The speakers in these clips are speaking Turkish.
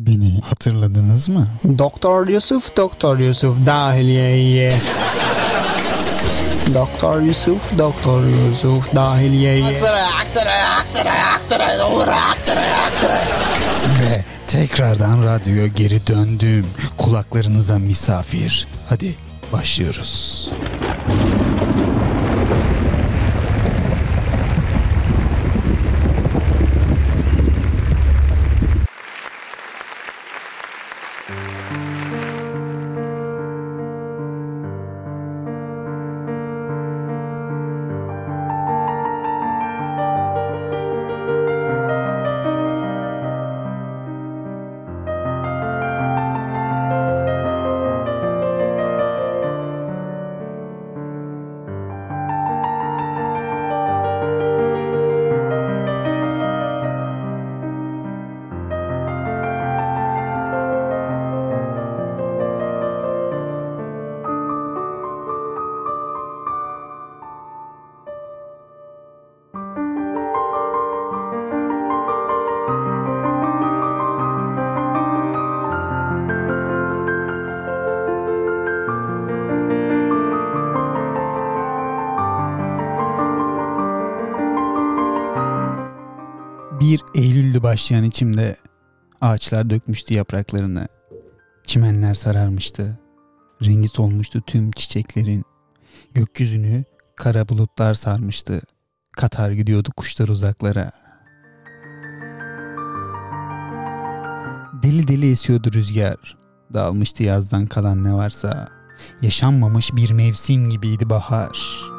Beni hatırladınız mı? Doktor Yusuf, Doktor Yusuf dahiliyeye. Doktor Yusuf, Doktor Yusuf dahiliyeye. Aksaray, Aksaray, Aksaray, Aksaray, olur Aksaray, Aksaray. Ve tekrardan radyoya geri döndüm. Kulaklarınıza misafir. Hadi başlıyoruz. Bir başlayan içimde ağaçlar dökmüştü yapraklarını. Çimenler sararmıştı. Rengi solmuştu tüm çiçeklerin. Gökyüzünü kara bulutlar sarmıştı. Katar gidiyordu kuşlar uzaklara. Deli deli esiyordu rüzgar. Dağılmıştı yazdan kalan ne varsa. Yaşanmamış bir mevsim gibiydi bahar.''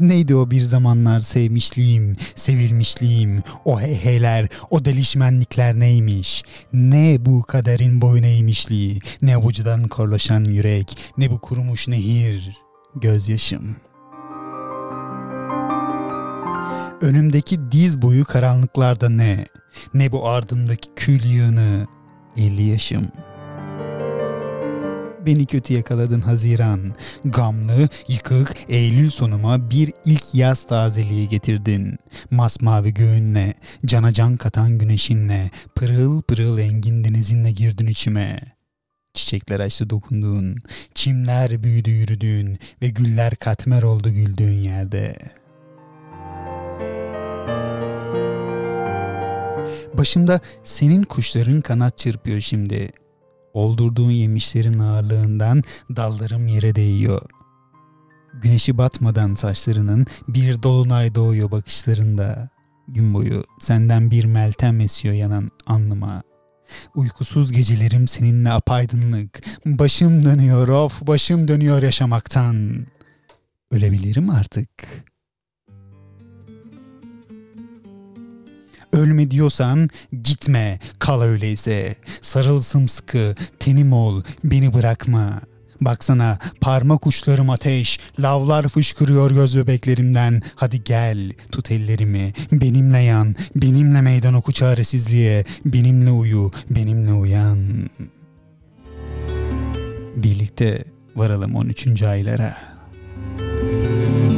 Neydi o bir zamanlar sevmişliğim, sevilmişliğim, o heyheyler, o delişmenlikler neymiş? Ne bu kaderin boyun eğmişliği, ne avucudan korlaşan yürek, ne bu kurumuş nehir, gözyaşım. Önümdeki diz boyu karanlıklarda ne, ne bu ardımdaki kül yığını, elli yaşım.'' Beni kötü yakaladın Haziran. Gamlı, yıkık Eylül sonuma bir ilk yaz tazeliği getirdin. Masmavi göğünle, cana can katan güneşinle, pırıl pırıl engin denizinle girdin içime. Çiçekler açtı dokunduğun, çimler büyüdü yürüdüğün ve güller katmer oldu güldüğün yerde. Başımda senin kuşların kanat çırpıyor şimdi. Oldurduğun yemişlerin ağırlığından dallarım yere değiyor. Güneşi batmadan saçlarının bir dolunay doğuyor bakışlarında. Gün boyu senden bir meltem esiyor yanan anlıma. Uykusuz gecelerim seninle apaydınlık. Başım dönüyor of başım dönüyor yaşamaktan. Ölebilirim artık.'' Ölme diyorsan gitme, kal öyleyse. Sarıl sımsıkı, tenim ol, beni bırakma. Baksana parmak uçlarım ateş, lavlar fışkırıyor göz bebeklerimden. Hadi gel, tut ellerimi, benimle yan, benimle meydan oku çaresizliğe, benimle uyu, benimle uyan. Birlikte varalım 13. aylara.'' gözlerin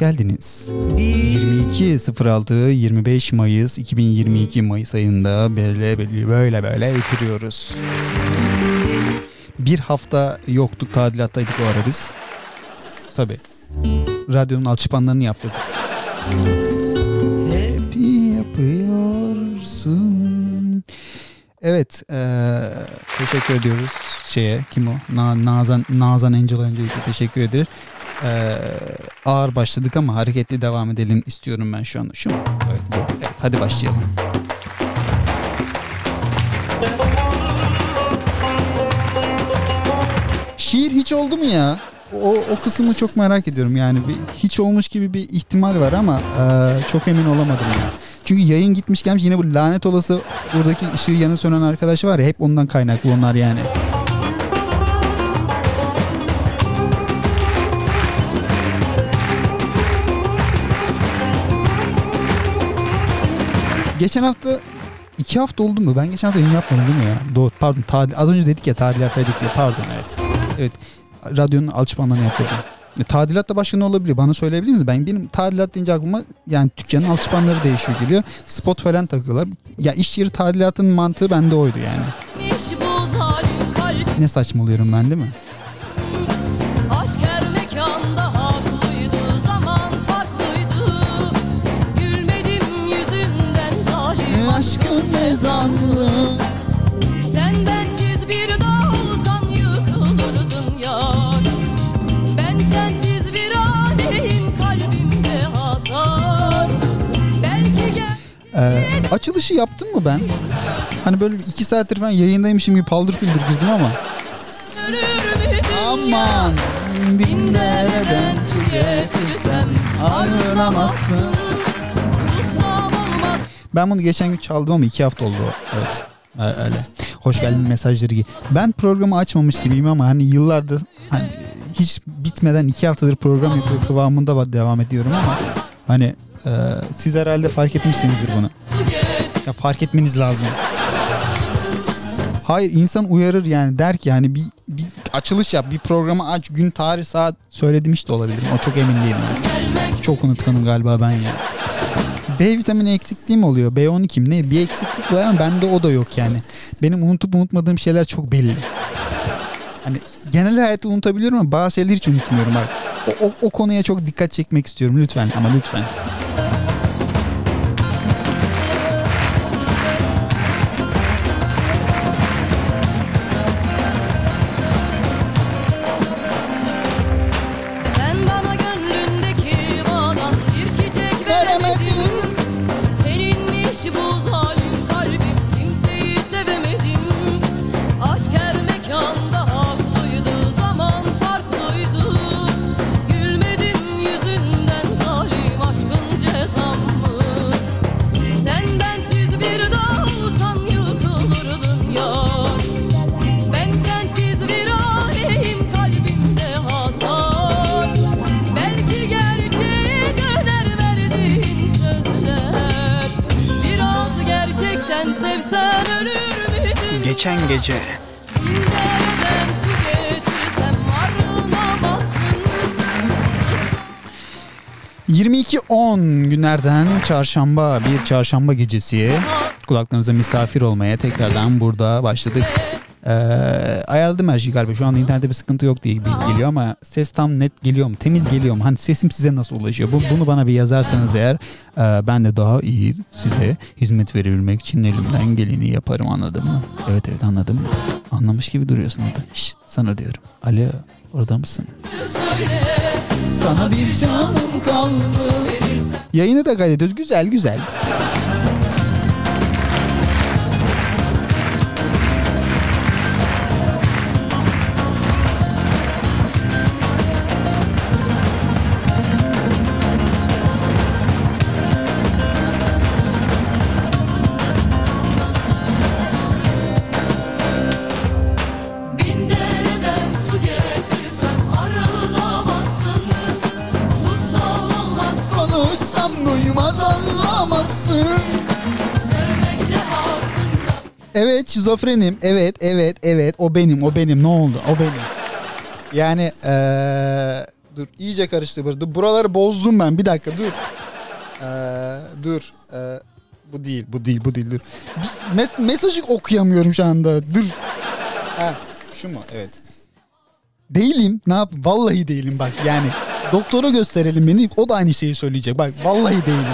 geldiniz. 22.06-25 Mayıs 2022 Mayıs ayında böyle böyle böyle böyle bitiriyoruz. Bir hafta yoktuk, tadilattaydık o ara biz. Tabi. Radyonun alçıpanlarını yaptırdık. Hep yapıyorsun. Evet, eee, teşekkür ediyoruz şeye, kim o? Na- Nazan Nazan Angel öncelikle teşekkür ederim. Eee, ağır başladık ama hareketli devam edelim istiyorum ben şu an. Şu mu? Evet, bu. Evet, hadi başlayalım. Şiir hiç oldu mu ya? O, o kısmı çok merak ediyorum yani bir, hiç olmuş gibi bir ihtimal var ama eee, çok emin olamadım ya. Çünkü yayın gitmiş gelmiş yine bu lanet olası buradaki ışığı yanı sönen arkadaş var ya hep ondan kaynaklı onlar yani. Geçen hafta iki hafta oldu mu? Ben geçen hafta yayın yapmadım değil mi ya? Doğru, pardon. Tadil, az önce dedik ya tadilattaydık diye. Pardon evet. Evet. Radyonun alçıpanlarını yaptırdım. E, tadilatta başka ne olabilir? Bana söyleyebilir misiniz? Ben benim tadilat deyince aklıma yani dükkanın alçıpanları değişiyor geliyor. Spot falan takıyorlar. Ya iş yeri tadilatının mantığı bende oydu yani. Ne saçmalıyorum ben değil mi? Aşkın mezanlı. Sen bensiz bir dağ olsan yıkılırdın yar Ben sensiz bir aleyhim kalbimde hasar Belki gel Ee, açılışı yaptım mı ben? Hani böyle iki saattir falan yayındaymışım gibi paldır küldür girdim ama. Aman bin dereden su getirsem arınamazsın. Ben bunu geçen gün çaldım ama iki hafta oldu. Evet. Öyle. Hoş geldin mesajları. gi- Ben programı açmamış gibiyim ama hani yıllardır hani hiç bitmeden iki haftadır program yapıyor kıvamında devam ediyorum ama hani e, siz herhalde fark etmişsinizdir bunu. Ya fark etmeniz lazım. Hayır insan uyarır yani der ki hani bir, bir açılış yap bir programı aç gün tarih saat söyledim işte olabilirim o çok emin değilim. Çok unutkanım galiba ben ya. B vitamini eksikliği mi oluyor? B12 mi ne? Bir eksiklik var ama bende o da yok yani. Benim unutup unutmadığım şeyler çok belli. Hani genel hayatı unutabiliyorum ama bazı şeyleri hiç unutmuyorum bak. O, o, o konuya çok dikkat çekmek istiyorum lütfen ama lütfen. Geçen gece. Nereden su getirsem arınamazsın 22-10 günlerden çarşamba bir çarşamba gecesi kulaklarınıza misafir olmaya tekrardan burada başladık. Ee, ayarladım her şeyi galiba. Şu anda internette bir sıkıntı yok diye geliyor ama ses tam net geliyor mu? Temiz geliyor mu? Hani sesim size nasıl ulaşıyor? Bu, bunu bana bir yazarsanız eğer e, ben de daha iyi size hizmet verebilmek için elimden geleni yaparım anladın mı? Evet evet anladım. Anlamış gibi duruyorsun orada. Şş, sana diyorum. Alo orada mısın? Sana bir canım kaldı. Yayını da kaydediyoruz. Güzel güzel. Evet şizofrenim. Evet evet evet o benim o benim ne oldu o benim. Yani eee, dur iyice karıştı. burada. Buraları bozdum ben bir dakika dur. Eee, dur. Eee, bu değil bu değil bu değil dur. Mes- mesajı okuyamıyorum şu anda dur. Ha, şu mu evet. Değilim ne yap vallahi değilim bak yani. Doktora gösterelim beni o da aynı şeyi söyleyecek. Bak vallahi değilim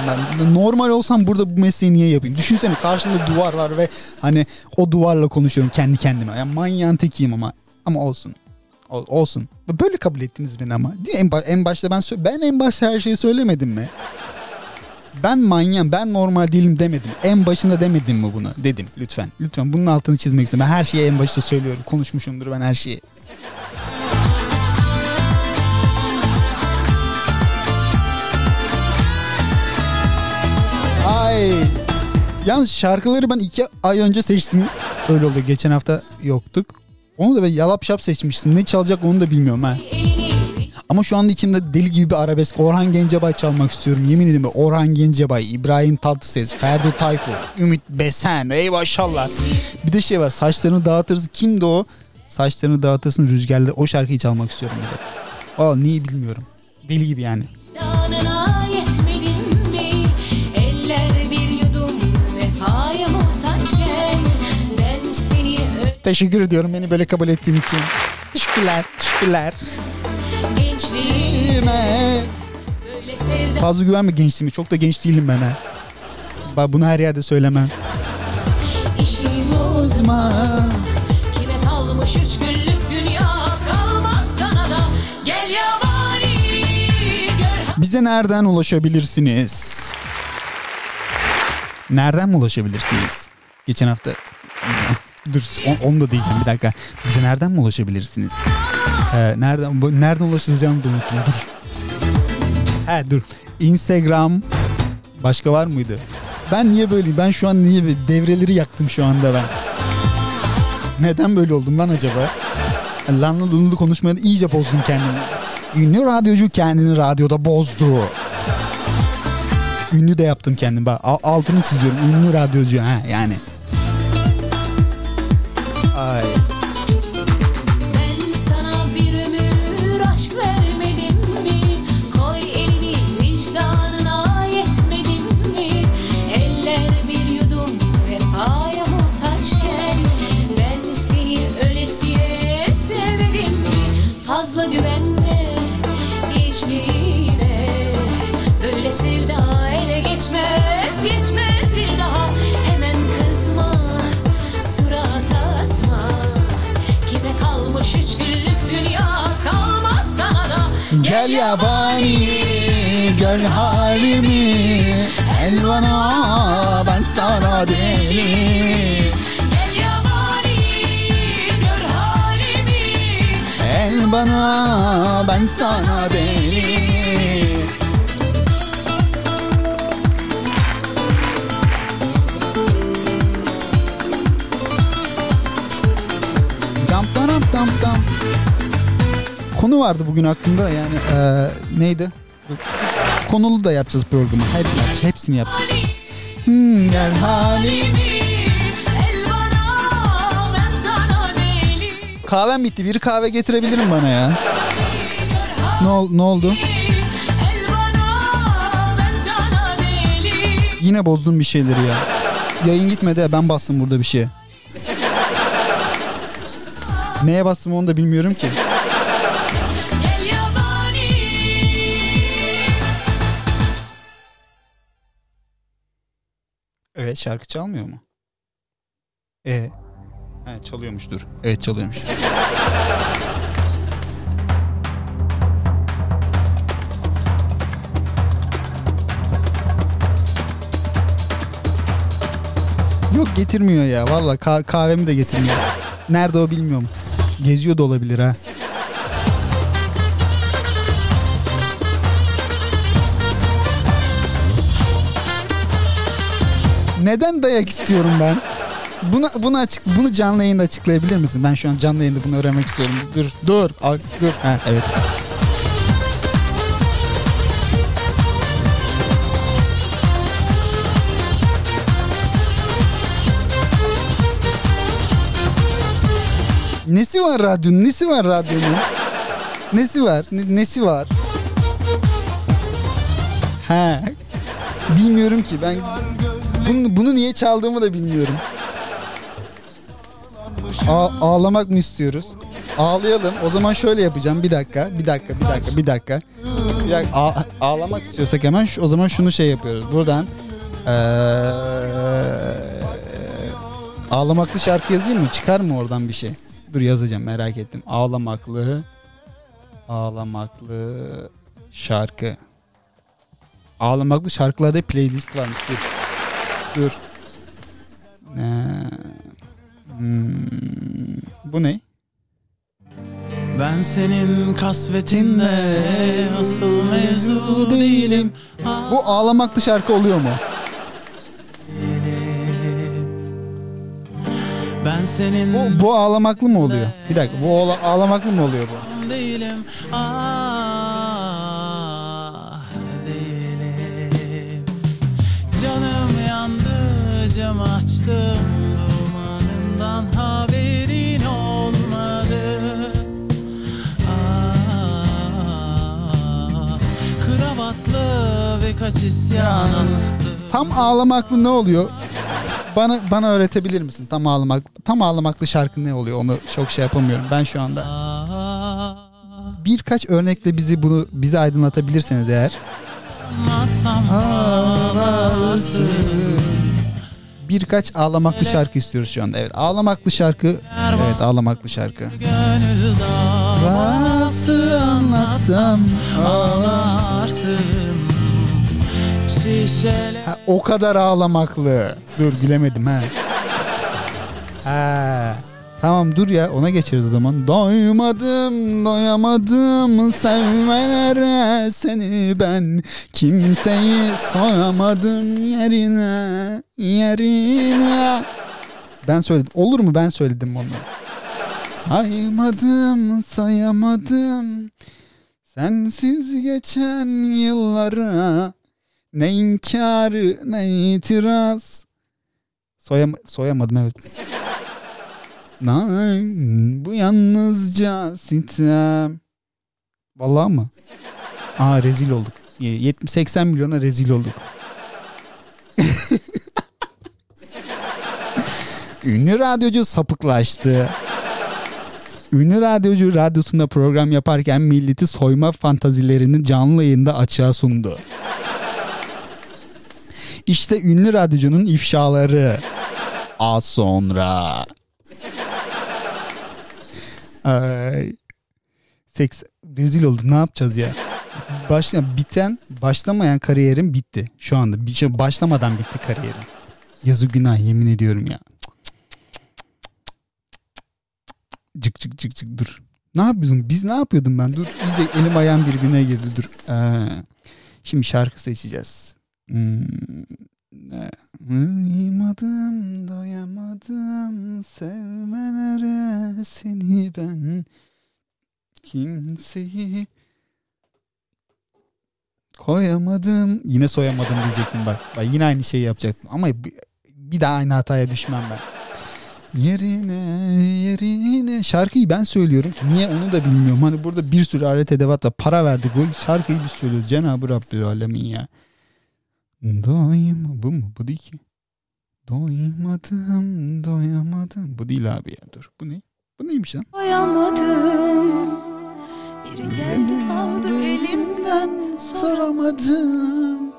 ben. Normal olsam burada bu mesleği niye yapayım? Düşünsene karşında duvar var ve hani o duvarla konuşuyorum kendi kendime. Yani manyağın tekiyim ama. Ama olsun. Ol- olsun. Böyle kabul ettiniz beni ama. Değil? En, en başta ben ben en başta her şeyi söylemedim mi? Ben manyağım, ben normal değilim demedim. En başında demedim mi bunu? Dedim lütfen. Lütfen bunun altını çizmek istiyorum. Ben her şeyi en başta söylüyorum. Konuşmuşumdur ben her şeyi. Yalnız şarkıları ben iki ay önce seçtim. Öyle oldu. Geçen hafta yoktuk. Onu da ben yalap şap seçmiştim. Ne çalacak onu da bilmiyorum ha. Ama şu anda içimde deli gibi bir arabesk. Orhan Gencebay çalmak istiyorum. Yemin ederim Orhan Gencebay, İbrahim Tatlıses, Ferdi Tayfur, Ümit Besen. Ey maşallah. Bir de şey var saçlarını dağıtırsın. Kimdi o? Saçlarını dağıtırsın rüzgarla. O şarkıyı çalmak istiyorum bir de. Aa niye bilmiyorum. Deli gibi yani. yetmedin mi? Teşekkür ediyorum beni böyle kabul ettiğin için. Teşekkürler. Teşekkürler. gençliğime Fazla güvenme gençliğime. Çok da genç değilim ben ha. Bak bunu her yerde söylemem. içtiğim bozma Kime kalmış üç günlük dünya kalmaz sana da Gel yabani gör Bize nereden ulaşabilirsiniz? Nereden mi ulaşabilirsiniz? Geçen hafta dur on- onu da diyeceğim bir dakika. Bize nereden mi ulaşabilirsiniz? Ee, nereden nereden ulaşılacağını da unuttum. Dur. He dur. Instagram başka var mıydı? Ben niye böyleyim? Ben şu an niye böyle- devreleri yaktım şu anda ben? Neden böyle oldum lan acaba? Lanla lunlu konuşmaya da iyice bozdum kendimi. Ünlü radyocu kendini radyoda bozdu. Ünlü de yaptım kendim. Bak al- altını çiziyorum. Ünlü radyocu ha yani. Ay. Gel yabani gör halimi. El bana ben sana deli. Gel yabani gör halimi. El bana ben sana deli Konu vardı bugün aklımda yani eee, neydi? Konulu da yapacağız programı. Hep, hepsini yapacağız. Hmm, gel halim. El bana ben Kahvem bitti. Biri kahve getirebilir mi bana ya? Ne, ol- ne oldu? Yine bozdun bir şeyleri ya. Yayın gitmedi ben bastım burada bir şeye. Neye bastım onu da bilmiyorum ki. Evet şarkı çalmıyor mu? E. Evet çalıyormuş dur. Evet çalıyormuş. Yok getirmiyor ya. Valla ka- kahvemi de getirmiyor. Nerede o bilmiyorum. Geziyor da olabilir ha. Neden dayak istiyorum ben? Bunu bunu açık bunu canlı yayında açıklayabilir misin? Ben şu an canlı yayında bunu öğrenmek istiyorum. Dur dur al, dur. Ha, evet. Nesi var radyonun? Nesi var radyonun? Nesi var? Ne- nesi var? Ha. Bilmiyorum ki ben bunu, bunu niye çaldığımı da bilmiyorum. A- ağlamak mı istiyoruz? Ağlayalım. O zaman şöyle yapacağım. Bir dakika, bir dakika, bir dakika, bir dakika. Bir dakika. A- ağlamak istiyorsak hemen şu, o zaman şunu şey yapıyoruz. Buradan eee, ağlamaklı şarkı yazayım mı? Çıkar mı oradan bir şey? Dur yazacağım merak ettim. Ağlamaklı ağlamaklı şarkı. Ağlamaklı şarkılarda playlist varmış. Dur. Dur. Ee, hmm, bu ne? Ben senin kasvetinde asıl mevzu değilim. Bu ağlamaklı şarkı oluyor mu? Ben senin Bu, bu ağlamaklı mı oluyor? Bir dakika bu ağla- ağlamaklı mı oluyor bu? değilim. Ah cam açtım. Dumanından haberin olmadı. Ah, kravatlı birkaç isyan astı. Tam ağlamaklı ne oluyor? Bana bana öğretebilir misin? Tam ağlamak tam ağlamaklı şarkı ne oluyor? Onu çok şey yapamıyorum ben şu anda. Ah, Birkaç örnekle bizi bunu bizi aydınlatabilirseniz eğer. Ağlarsın. Birkaç ağlamaklı şarkı istiyoruz şu anda. Evet, ağlamaklı şarkı. Evet, ağlamaklı şarkı. Nasıl anlatsam ağlarsın. Ha, o kadar ağlamaklı. Dur gülemedim ha. Ha. Tamam dur ya ona geçeriz o zaman. Doymadım doyamadım sevmelere seni ben kimseyi soyamadım yerine yerine. Ben söyledim. Olur mu ben söyledim onu. Saymadım sayamadım sensiz geçen yıllara ne inkarı ne itiraz. Soyam soyamadım evet. Nay, bu yalnızca sitem. Vallahi mı? Aa rezil olduk. 70-80 milyona rezil olduk. Ünlü radyocu sapıklaştı. Ünlü radyocu radyosunda program yaparken milleti soyma fantazilerini canlı yayında açığa sundu. İşte ünlü radyocunun ifşaları. Az sonra. Ay. Seks rezil oldu. Ne yapacağız ya? Başla biten, başlamayan kariyerim bitti. Şu anda şey başlamadan bitti kariyerim. Yazı günah yemin ediyorum ya. Cık cık cık cık dur. Ne yapıyordun? Biz ne yapıyordum ben? Dur. İyice elim ayağım birbirine girdi. Dur. Ee, şimdi şarkı seçeceğiz. Hmm. Ne? Uyumadım, doyamadım sevmelere seni ben kimseyi koyamadım. Yine soyamadım diyecektim bak. bak yine aynı şeyi yapacaktım ama bir, daha aynı hataya düşmem ben. Yerine yerine şarkıyı ben söylüyorum. Niye onu da bilmiyorum. Hani burada bir sürü alet edevatla para verdik. O şarkıyı biz söylüyoruz. Cenab-ı Rabbül Alemin ya. Doyma bu mu? Bu değil ki. Doymadım doyamadım. Bu değil abi ya dur. Bu ne? Bu neymiş lan? Doyamadım Biri geldi aldı elimden soramadım.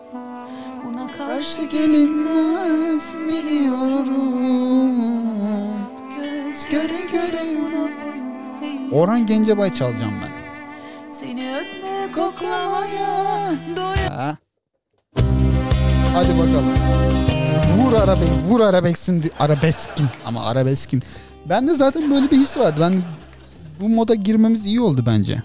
Buna karşı gelinmez biliyorum. göz Göre göre. Orhan Gencebay çalacağım ben. Seni öpmeye koklamaya doya Ha. Hadi bakalım. Vur arabe, vur arabesksin, arabeskin ama arabeskin. Bende zaten böyle bir his vardı. Ben bu moda girmemiz iyi oldu bence.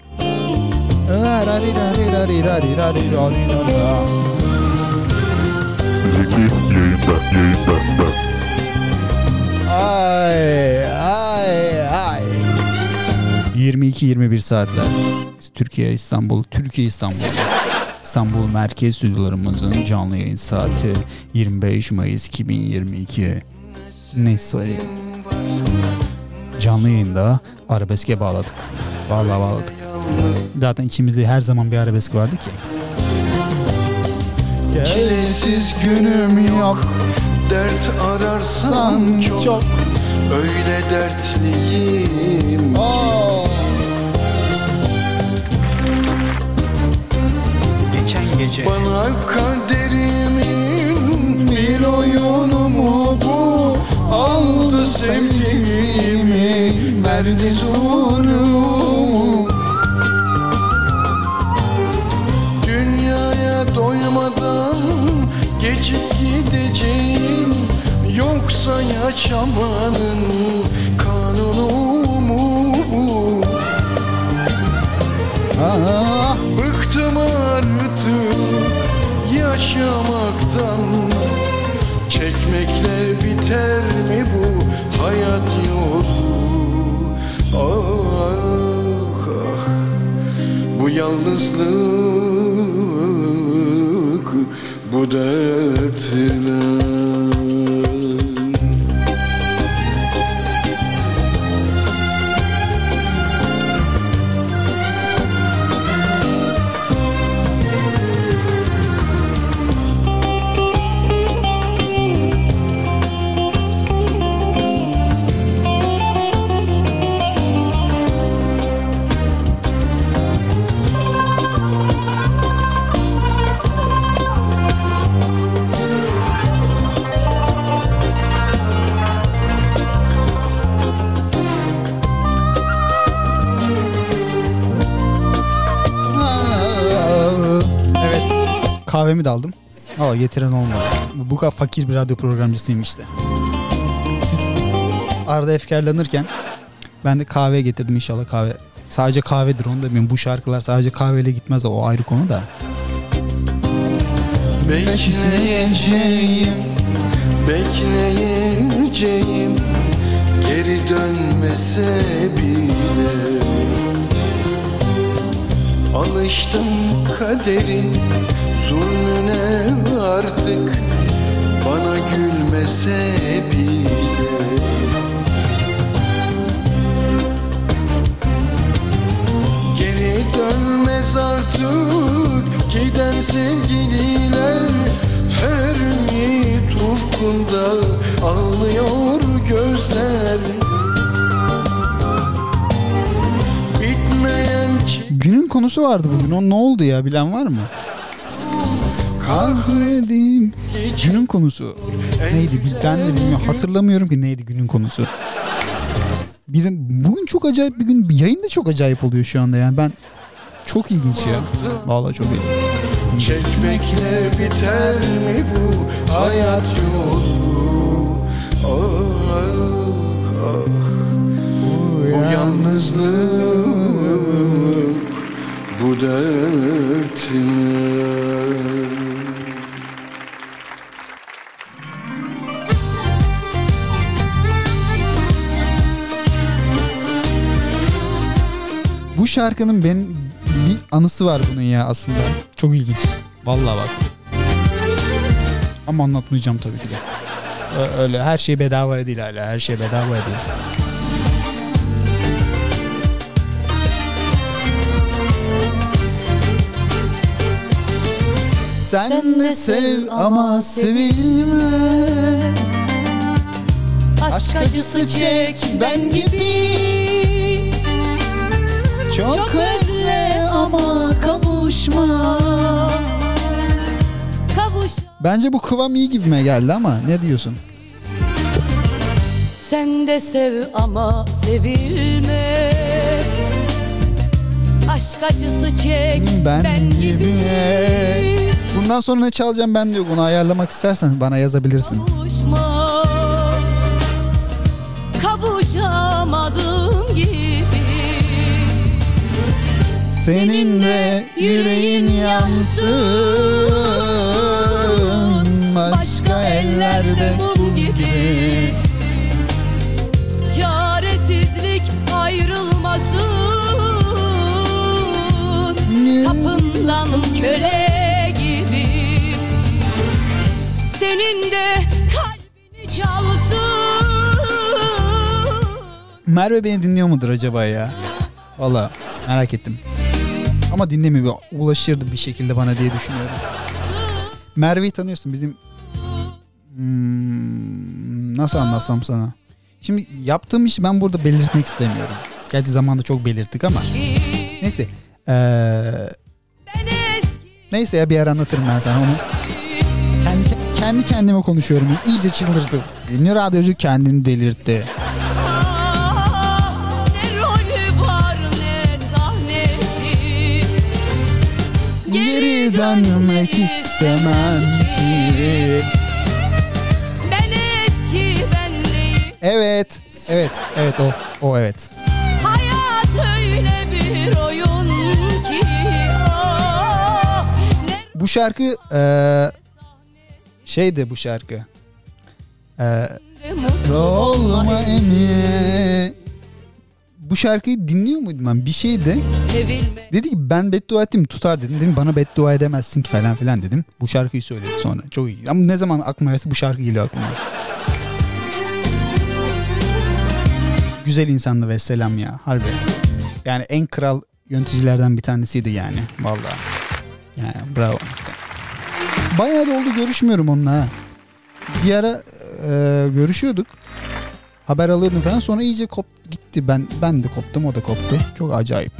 Ay ay ay. 22-21 saatler. Türkiye İstanbul, Türkiye İstanbul. İstanbul Merkez Stüdyolarımızın canlı yayın saati 25 Mayıs 2022. Ne söyleyeyim? Canlı yayında arabeske bağladık. Vallahi bağladık. Zaten içimizde her zaman bir arabesk vardı ki. Çilesiz günüm yok Dert ararsan çok, Öyle dertliyim Geçen gece. Bana kaderimin bir oyunu mu bu? Aldı sevgimi verdi zulüm Dünyaya doymadan geçip gideceğim Yoksa yaşamanın kanunu mu bu? Yaşamaktan Çekmekle biter mi bu hayat yolu Ah ah. Bu yalnızlık bu dertler Kahvemi de aldım. Valla getiren olmadı. Bu kadar fakir bir radyo programcısıyım işte. Siz arada efkarlanırken ben de kahve getirdim inşallah kahve. Sadece kahvedir onu da bilmiyorum. Bu şarkılar sadece kahveyle gitmez o ayrı konu da. Bekleyeceğim, bekleyeceğim Geri dönmese bile Alıştım kaderin Günün konusu vardı bugün. O ne oldu ya bilen var mı? Kahredim. Günün konusu. Neydi? Ben de bilmiyorum. Hatırlamıyorum ki neydi günün konusu. Bizim bugün çok acayip bir gün. Yayın da çok acayip oluyor şu anda yani. Ben çok ilginç ya. Vallahi çok iyi. Çekmekle biter mi bu hayat yolu? Ah, ah, bu yalnızlık, bu dertler. Bu şarkının benim bir anısı var bunun ya aslında. Çok ilginç. Vallahi bak. Ama anlatmayacağım tabii ki de. Öyle her şey bedava değil hala. Her şey bedava değil. Sen de sev ama sevilme Aşk acısı çek ben gibi Çok özle ama kavuşma Kavuş Bence bu kıvam iyi gibime geldi ama ne diyorsun? Sen de sev ama sevilme Aşk acısı çek Ben, ben, gibi. gibi Bundan sonra ne çalacağım ben de yok. Onu ayarlamak istersen bana yazabilirsin. Kavuşma Seninle yüreğin yansın. Başka ellerde mum gibi. Çaresizlik ayrılmasın. Kapından köle gibi. Senin de kalbini çalsın. Merve beni dinliyor mudur acaba ya? Valla merak ettim. Ama dinlemiyor. Ulaşırdı bir şekilde bana diye düşünüyorum. Merve'yi tanıyorsun bizim... Hmm, nasıl anlatsam sana? Şimdi yaptığım işi ben burada belirtmek istemiyorum. Gerçi zamanda çok belirttik ama. Neyse. Ee, neyse ya bir ara anlatırım ben sana onu. Kendi, kendi kendime konuşuyorum. İyice çıldırdım. Ünlü radyocu kendini delirtti. Geri dönmek istemem ki. Ben eski ben değil Evet. Evet. Evet o. O evet. Hayat öyle bir oyun ki Ne Bu şarkı eee şeydi bu şarkı. De mutlu olma emi. Bu şarkıyı dinliyor muydum ben? Bir şeydi. Sevilme Dedi ki ben beddua ettim tutar dedim. Dedim bana beddua edemezsin ki falan filan dedim. Bu şarkıyı söyledi sonra. Çok iyi. Ama ne zaman aklıma gelse bu şarkı geliyor aklıma. Güzel insandı ve selam ya harbi. Yani en kral yöneticilerden bir tanesiydi yani. Vallahi. Yani bravo. Bayağı da oldu görüşmüyorum onunla. Bir ara e, görüşüyorduk. Haber alıyordum falan sonra iyice kop gitti. Ben ben de koptum o da koptu. Çok acayip.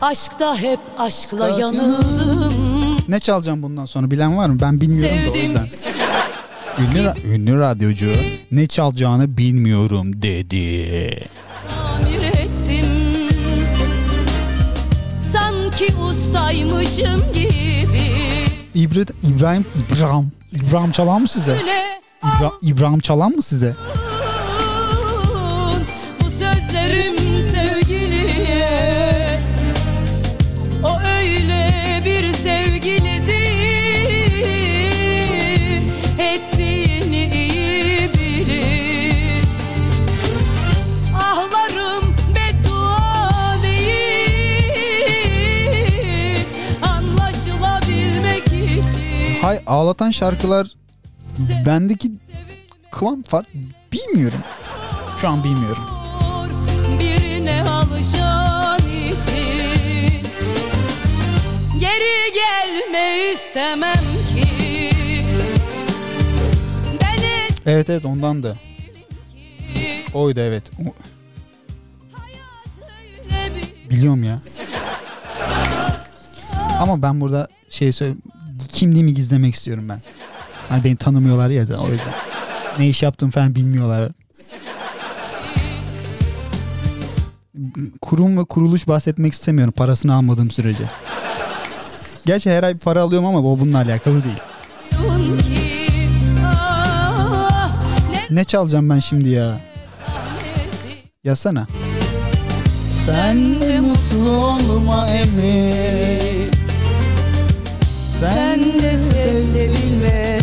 Aşkta hep aşkla yanıldım Ne çalacağım bundan sonra bilen var mı? Ben bilmiyorum da o Sevdim. yüzden. Ünlü, ra- ünlü radyocu ne çalacağını bilmiyorum dedi. Tamir ettim Sanki ustaymışım gibi İbra, İbrahim İbrahim İbrahim çalan mı size? İbra, İbrahim çalan mı size? Hay ağlatan şarkılar bendeki kıvam fark bilmiyorum. Şu an bilmiyorum. birine alışan için Geri gelme istemem ki Ben Evet evet ondan da. Oydu evet. O- Biliyorum ya. Ama ben burada şey söyle kimliğimi gizlemek istiyorum ben. Hani beni tanımıyorlar ya da o yüzden. Ne iş yaptığımı falan bilmiyorlar. Kurum ve kuruluş bahsetmek istemiyorum parasını almadığım sürece. Gerçi her ay bir para alıyorum ama bu bununla alakalı değil. ne çalacağım ben şimdi ya? Yazsana. Sen de mutlu olma emin. Sen de sev sevilme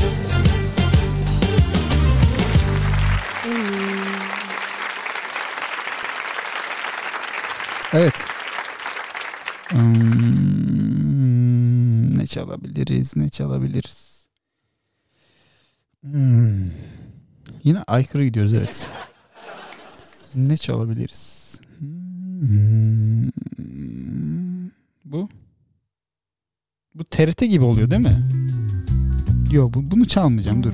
Evet. Hmm, ne çalabiliriz? Ne çalabiliriz? Hmm. Yine aykırı gidiyoruz evet. Ne çalabiliriz? Hmm. Bu? Bu TRT gibi oluyor değil mi? Yok bu, bunu çalmayacağım dur.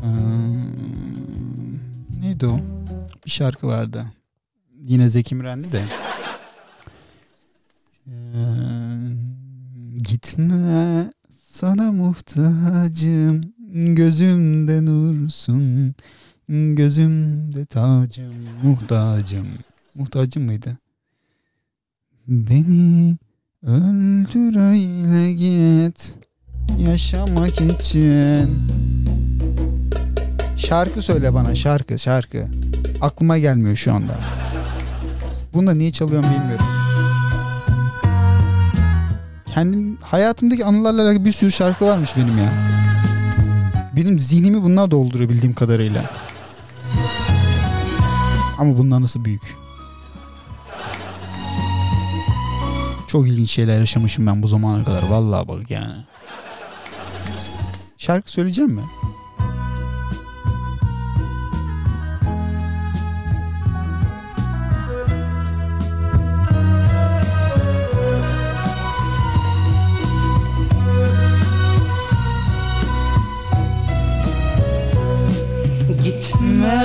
Hmm. Neydi o? Bir şarkı vardı. Yine Zeki Müren'di de. Ee, gitme sana muhtacım gözümde nursun gözümde tacım muhtacım muhtacım mıydı? Beni öldür öyle git yaşamak için. Şarkı söyle bana şarkı şarkı. Aklıma gelmiyor şu anda. Bunu da niye çalıyorum bilmiyorum. Kendim hayatımdaki anılarla alakalı bir sürü şarkı varmış benim ya. Benim zihnimi bunlar dolduruyor bildiğim kadarıyla. Ama bunun anısı büyük. Çok ilginç şeyler yaşamışım ben bu zamana kadar. Vallahi bak yani. Şarkı söyleyeceğim mi? Gitme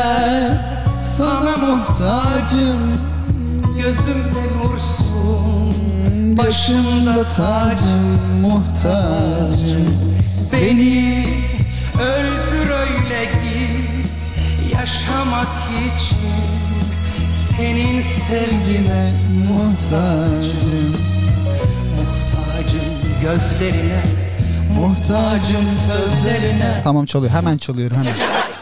sana muhtacım Gözümde Başımda tacım muhtacım. Beni öldür öyle git Yaşamak için Senin sevgine muhtacım. Muhtacım Gözlerine Muhtacım sözlerine. Tamam çalıyor. Hemen çalıyorum hemen.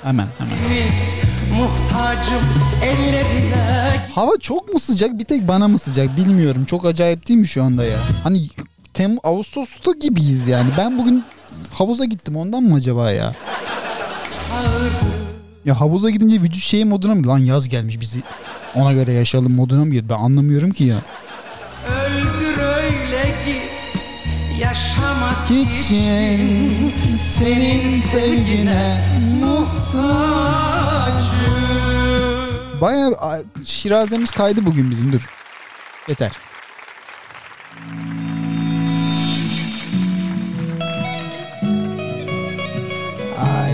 Hemen hemen Muhtacım ellerine Hava çok mu sıcak? Bir tek bana mı sıcak? Bilmiyorum. Çok acayip değil mi şu anda ya? Hani Tem Ağustos'ta gibiyiz yani. Ben bugün havuza gittim. Ondan mı acaba ya? Ya havuza gidince vücut şey moduna mı? Lan yaz gelmiş bizi. Ona göre yaşayalım moduna mı girdi? Ben anlamıyorum ki ya. Öldür öyle git Yaşamak için senin sevgine muhtacım. Baya şirazemiz kaydı bugün bizim dur. Yeter. Ay.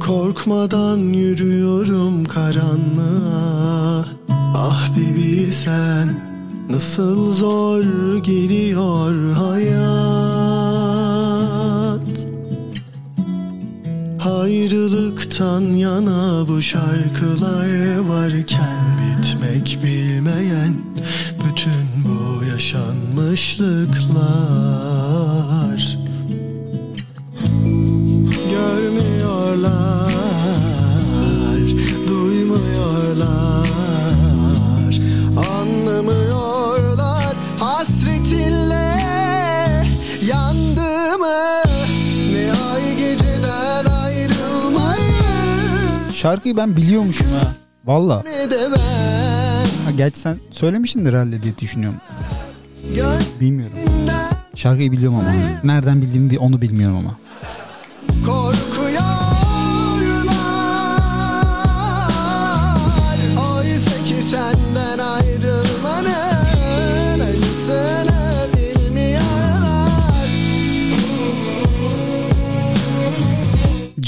Korkmadan yürüyorum karanlığa Ah bir bilsen nasıl zor geliyor hayat. Ayrılıktan yana bu şarkılar varken Bitmek bilmeyen bütün bu yaşanmışlıklar. Görmüyorlar, Şarkıyı ben biliyormuşum ha. Valla. Ha, gerçi sen söylemişsindir herhalde diye düşünüyorum. Bilmiyorum. Şarkıyı biliyorum ama. Nereden bildiğimi onu bilmiyorum ama.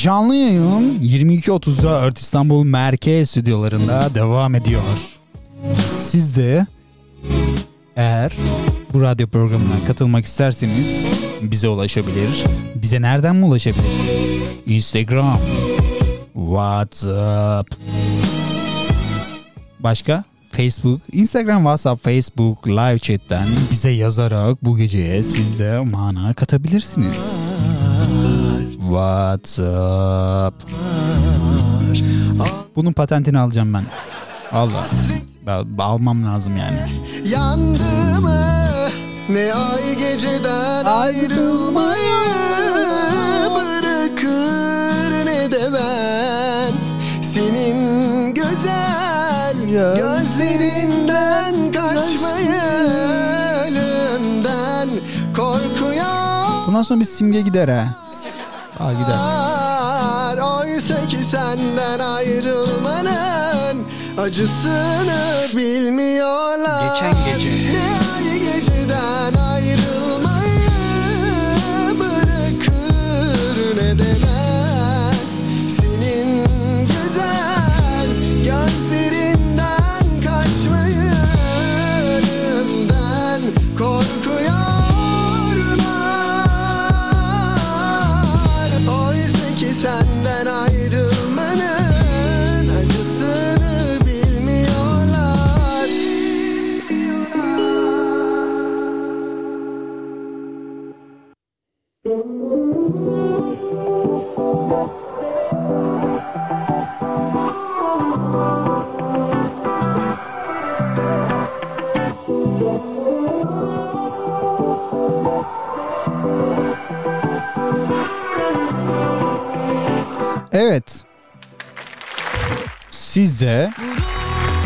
Canlı yayın 22.30'da Ört İstanbul Merkez stüdyolarında devam ediyor. Siz de eğer bu radyo programına katılmak isterseniz bize ulaşabilir. Bize nereden mi ulaşabilirsiniz? Instagram, WhatsApp, başka? Facebook, Instagram, WhatsApp, Facebook, live chatten bize yazarak bu geceye siz de mana katabilirsiniz. WhatsApp. Bunun patentini alacağım ben. Allah. Ben, almam lazım yani. Yandığımı ne ay geceden ayrılmayı bırakır ben Senin güzel gözlerinden kaçmayı Ölümden korkuyor Bundan sonra bir simge gider ha. Aa gider. Oysa ki senden ayrılmanın acısını bilmiyorlar Geçen gece. Ne Evet. Siz de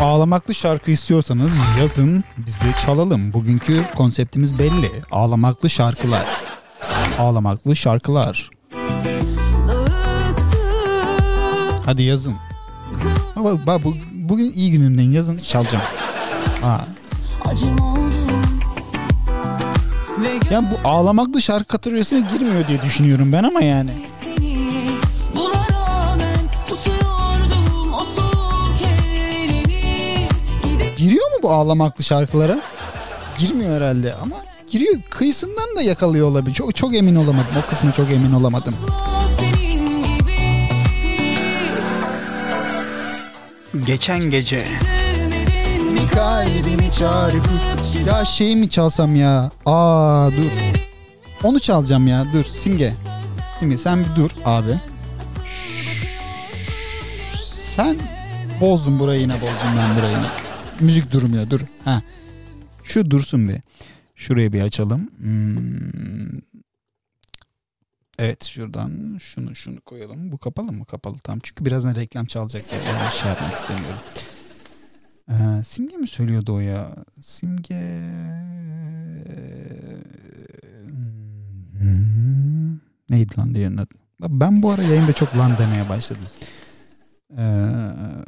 ağlamaklı şarkı istiyorsanız yazın biz de çalalım. Bugünkü konseptimiz belli. Ağlamaklı şarkılar. Ağlamaklı şarkılar. Hadi yazın. Bak, bak bu, bugün iyi günümden yazın çalacağım. Ha. Ve Yani bu ağlamaklı şarkı kategorisine girmiyor diye düşünüyorum ben ama yani. Mu bu ağlamaklı şarkılara? Girmiyor herhalde ama giriyor. Kıyısından da yakalıyor olabilir. Çok çok emin olamadım. O kısmı çok emin olamadım. Geçen gece Kalbimi çarpıp Ya şey mi çalsam ya? Aa dur. Onu çalacağım ya. Dur Simge. Simge sen bir dur abi. Sen bozdun burayı yine bozdun ben burayı yine. Müzik durmuyor dur. Ha. Şu dursun bir. Şurayı bir açalım. Hmm. Evet şuradan şunu şunu koyalım. Bu kapalı mı? Kapalı tamam. Çünkü birazdan reklam çalacak. Yani şey yapmak istemiyorum. Ee, Simge mi söylüyordu o ya? Simge... Hmm. Neydi lan diğerinin adı? Ben bu ara yayında çok lan demeye başladım. Ee,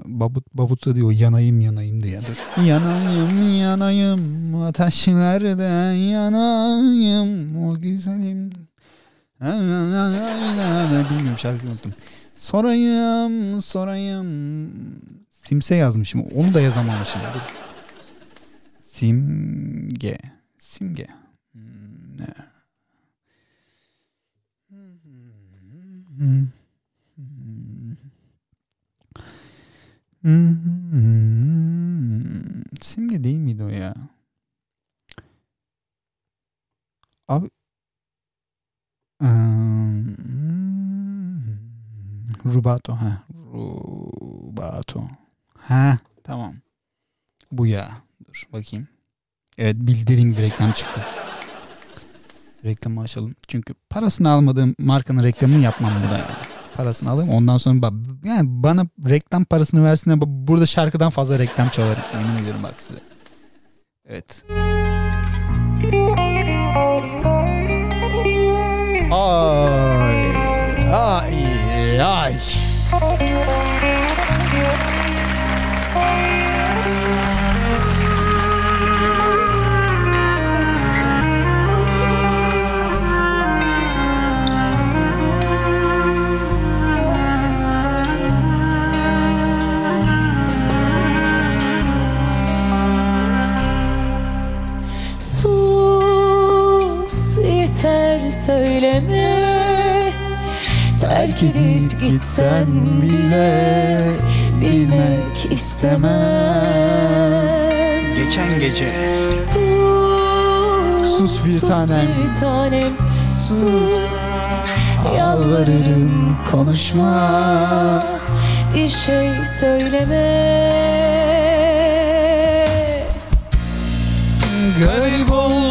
babut babutsa diyor yanayım yanayım diye dur. Yanayım yanayım ateşlerde yanayım o güzelim. Bilmiyorum şarkıyı unuttum. Sorayım sorayım. Simse yazmışım. Onu da yazamamışım. Simge. Simge. Hmm. Hmm. Simge değil miydi o ya? Abi Hmm. Rubato ha. Rubato. Ha tamam. Bu ya. Dur bakayım. Evet bildiğim bir reklam çıktı. Reklamı açalım. Çünkü parasını almadığım markanın reklamını yapmam burada yani. Parasını alayım ondan sonra ba- yani bana reklam parasını versinler ba- burada şarkıdan fazla reklam çalarım. Yemin ediyorum bak size. Evet. Ay, ay, ay. Söyleme. Terk edip gitsen bile Bilmek istemem. Geçen gece. Sus, Sus bir tanem. bir tanem. Sus. Yalvarırım konuşma. Bir şey söyleme. Garip oldu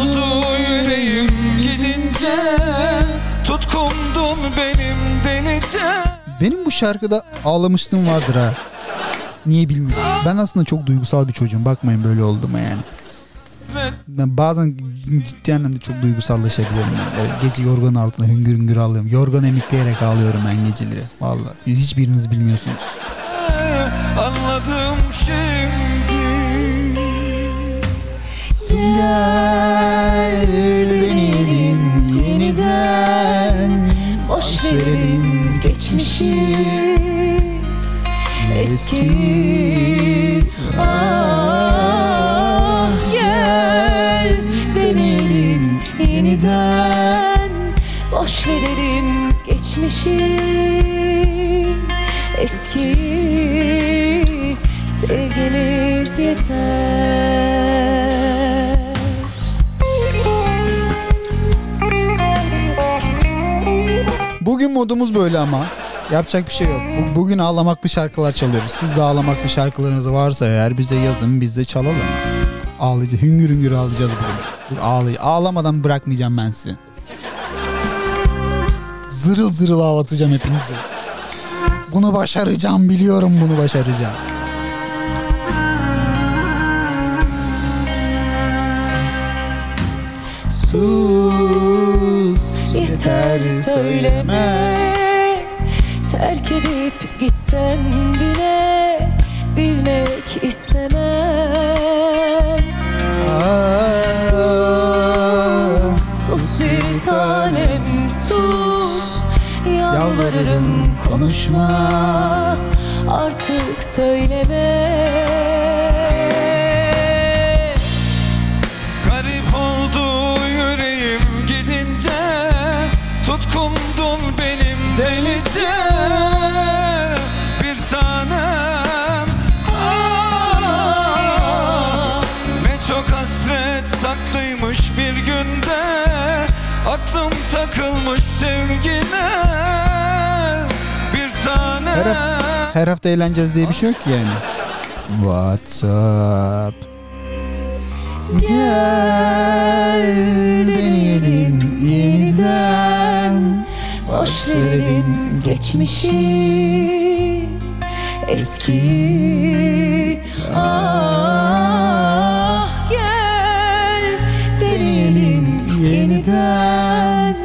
benim bu şarkıda ağlamışlığım vardır ha. Niye bilmiyorum. Ben aslında çok duygusal bir çocuğum. Bakmayın böyle olduğuma yani. Ben bazen ciddi anlamda çok duygusallaşabiliyorum. Ben. Evet, gece yorganın altında hüngür hüngür ağlıyorum. Yorgan emikleyerek ağlıyorum ben geceleri. Vallahi hiçbiriniz bilmiyorsunuz. Anladım şimdi deneyelim yeniden Boş verelim geçmişi Eski Ah gel deneyelim yeniden Boş verelim geçmişi Eski sevgimiz yeter Bugün modumuz böyle ama. Yapacak bir şey yok. Bu- Bugün ağlamaklı şarkılar çalıyoruz. Siz de ağlamaklı şarkılarınız varsa eğer bize yazın biz de çalalım. Ağlayacağız. Hüngür hüngür ağlayacağız. Bugün Ağlay ağlamadan bırakmayacağım ben sizi. Zırıl zırıl ağlatacağım hepinizi. Bunu başaracağım biliyorum bunu başaracağım. Sus Yeter söyleme Terk edip gitsen bile Bilmek istemem. Sus bir tanem sus. Yalvarırım konuşma. Artık söyleme. Garip oldu yüreğim gidince. Tutkundun benim delice Aklım takılmış sevgine Bir tanem Her, haf- her hafta eğleneceğiz diye bir şey yok ki yani. WhatsApp. Gel deneyelim yeniden. Boş verelim geçmişi. Eski. Ah yeniden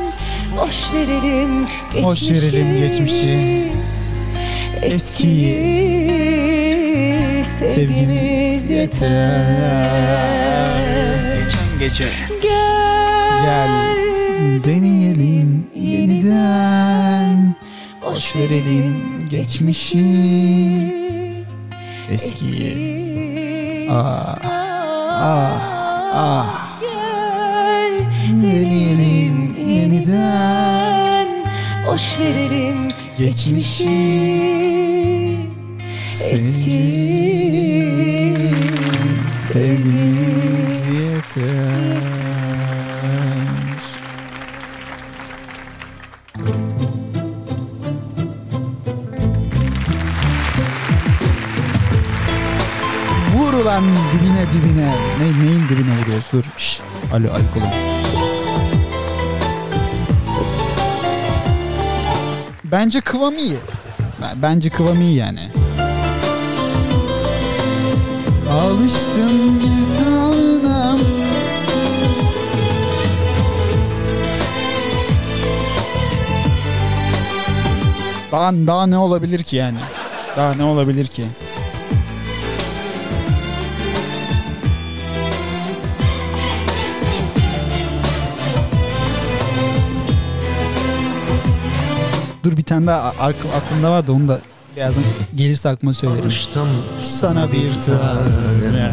Boş verelim geçmişi Boş verelim geçmişi. Eski sevgimiz yeter. Gece. Gel, Gel deneyelim yeniden. Boş verelim geçmişi. Eski Ah ah ah Deneyelim yeniden Boş verelim Geçmişi Eski Sevgimiz yeter Vur ulan dibine dibine. Ne, neyin dibine vuruyorsun? Dur. Şş. Alo alkolüm. Bence kıvam iyi. Ben- Bence kıvam iyi yani. Alıştım bir tanem Daha, daha ne olabilir ki yani? Daha ne olabilir ki? Dur bir tane daha aklımda vardı onu da birazdan gelirse aklıma söylerim. Alıştım Sana bir tane.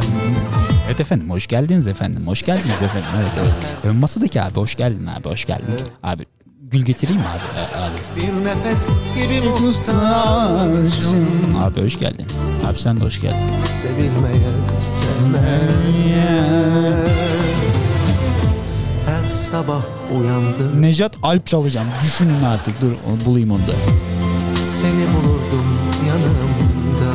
Evet efendim hoş geldiniz efendim. Hoş geldiniz efendim. Evet evet. Ön masadaki abi hoş geldin abi hoş geldin. Abi gül getireyim mi abi? Abi. bir nefes gibi muhtacım Abi hoş geldin. Abi sen de hoş geldin. Sevilmeye, sevmeye sabah uyandım Nejat Alp çalacağım. Düşünün artık. Dur bulayım onu da. Seni bulurdum yanımda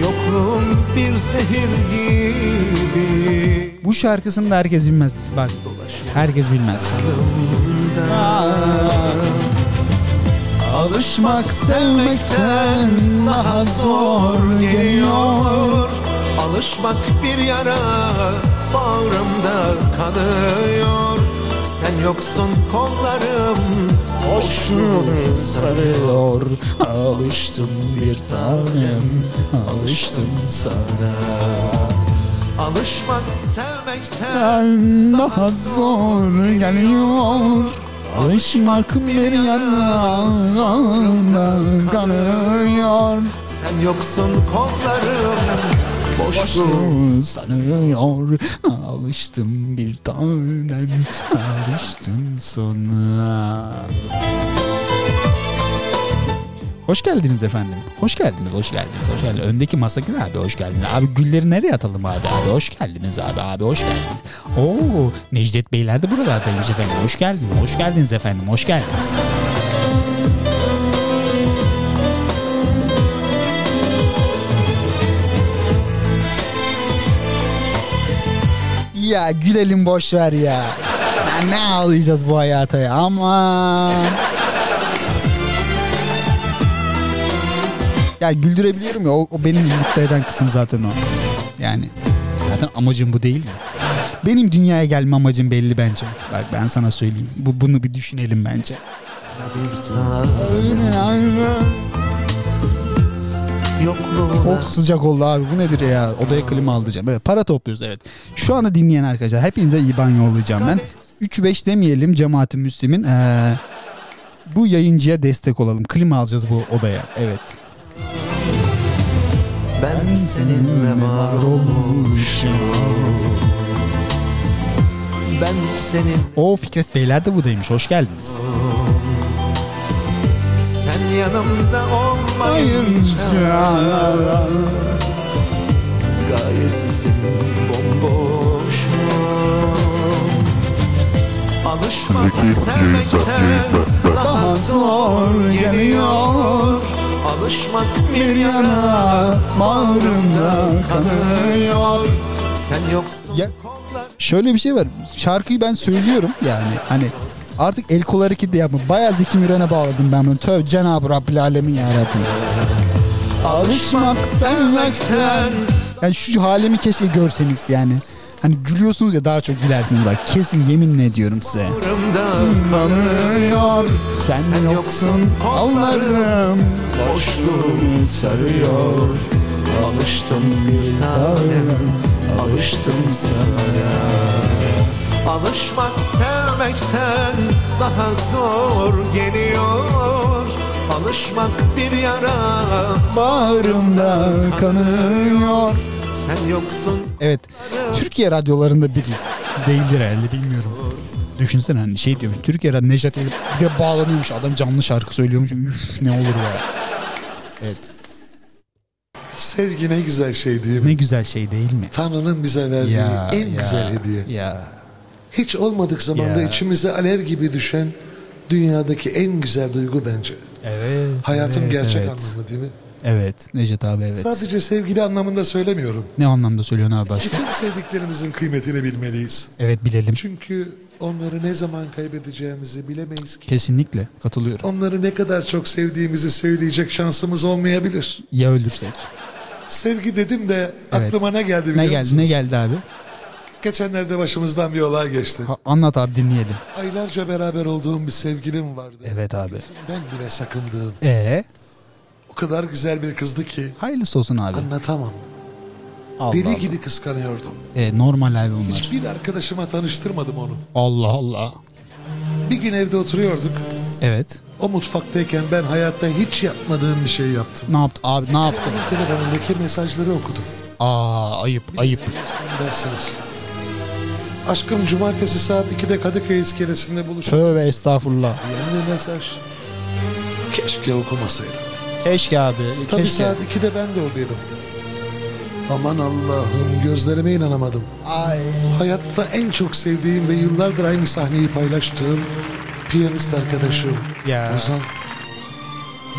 Yokluğun bir sehir gibi Bu şarkısını da herkes bilmez. Bak herkes bilmez. Alışmak sevmekten daha zor geliyor Alışmak bir yara bağrımda kanıyor Sen yoksun kollarım Boşluğunu sarıyor. Alıştım bir tanem Alıştım sana. Alışmak sevmekten daha zor geliyor. Alışmak bir yana kanıyor. Sen yoksun kollarım Boşluğu sanıyor Alıştım bir tanem Alıştım sana Hoş geldiniz efendim. Hoş geldiniz, hoş geldiniz, hoş geldiniz. Öndeki masaki abi hoş geldiniz. Abi gülleri nereye atalım abi? Abi hoş geldiniz abi, abi hoş geldiniz. Oo, Necdet Beyler de buralardaymış efendim. Hoş geldiniz, hoş geldiniz efendim, hoş geldiniz. Ya gülelim boş ver ya. ya ne ağlayacağız bu hayata ya ama. Ya güldürebiliyorum ya o, o benim mutlu eden kısım zaten o. Yani zaten amacım bu değil mi? Benim dünyaya gelme amacım belli bence. Bak ben sana söyleyeyim. Bu bunu bir düşünelim bence. Çok sıcak oldu abi. Bu nedir ya? Odaya klima aldıracağım. Evet para topluyoruz evet. Şu anda dinleyen arkadaşlar hepinize IBAN yollayacağım ben. 3-5 demeyelim cemaatin müslimin. Ee, bu yayıncıya destek olalım. Klima alacağız bu odaya. Evet. Ben seninle var olmuşum Ben senin O Fikret Beyler de buradaymış. Hoş geldiniz. Sen yanımda olmayınca Gayesizim bomboşum Alışmak sevmekten daha zor geliyor. Alışmak bir yana bağrımda kanıyor Sen yoksun Ya, şöyle bir şey var. Şarkıyı ben söylüyorum yani. Hani artık el kol hareketi de yapma. Bayağı Zeki Müren'e bağladım ben bunu. Tövbe Cenab-ı Rabbil Alemin yarabbim. Alışmak sevmekten. Yani şu halimi keşke görseniz yani. Hani gülüyorsunuz ya daha çok gülersiniz bak. Kesin yeminle ediyorum size. Sen, Sen yoksun yoksun kollarım. boşluğumu sarıyor Alıştım bir tanem Alıştım sana Alışmak sevmekten daha zor geliyor Alışmak bir yara Bağrımda kanıyor. Sen yoksun Evet. Türkiye radyolarında biri değildir herhalde bilmiyorum. Düşünsene hani şey diyormuş. Türkiye radyo Nejat Elif bir de bağlanıyormuş. Adam canlı şarkı söylüyormuş. Üf ne olur ya. Evet. Sevgi ne güzel şey değil mi? Ne güzel şey değil mi? Tanrı'nın bize verdiği Ya, en ya, güzel hediye. Ya. Hiç olmadık zamanda Ya. içimize alev gibi düşen dünyadaki en güzel duygu bence. Evet. Hayatın evet, gerçek evet. anlamı değil mi? Evet. Necdet abi evet. Sadece sevgili anlamında söylemiyorum. Ne anlamda söylüyorsun abi başka? Bütün sevdiklerimizin kıymetini bilmeliyiz. Evet bilelim. Çünkü onları ne zaman kaybedeceğimizi bilemeyiz ki. Kesinlikle katılıyorum. Onları ne kadar çok sevdiğimizi söyleyecek şansımız olmayabilir. Ya ölürsek? Sevgi dedim de Evet. aklıma ne geldi biliyor Ne geldi? musunuz? Ne geldi abi? Geçenlerde başımızdan bir olay geçti. Ha, anlat abi dinleyelim. Aylarca beraber olduğum bir sevgilim vardı. Evet abi. Ben bile sakındığım. Ee, O kadar güzel bir kızdı ki hayırlısı olsun abi. anlatamam. Allah Deli Allah. gibi kıskanıyordum. Ee, normal abi bunlar. Hiçbir arkadaşıma tanıştırmadım onu. Allah Allah. Bir gün evde oturuyorduk. Evet. O mutfaktayken ben hayatta hiç yapmadığım bir şey yaptım. Ne yaptı abi ne yaptın? Telefonundaki mesajları okudum. Aa ayıp ayıp. Sen dersiniz. Aşkım cumartesi saat 2'de Kadıköy iskelesinde buluşalım. Tövbe estağfurullah. Diyen bir mesaj. Keşke okumasaydım. Keşke abi. Tabii keşke. saat 2'de ben de oradaydım. Aman Allah'ım gözlerime inanamadım. Ay. Hayatta en çok sevdiğim ve yıllardır aynı sahneyi paylaştığım piyanist arkadaşım Ya. Ozan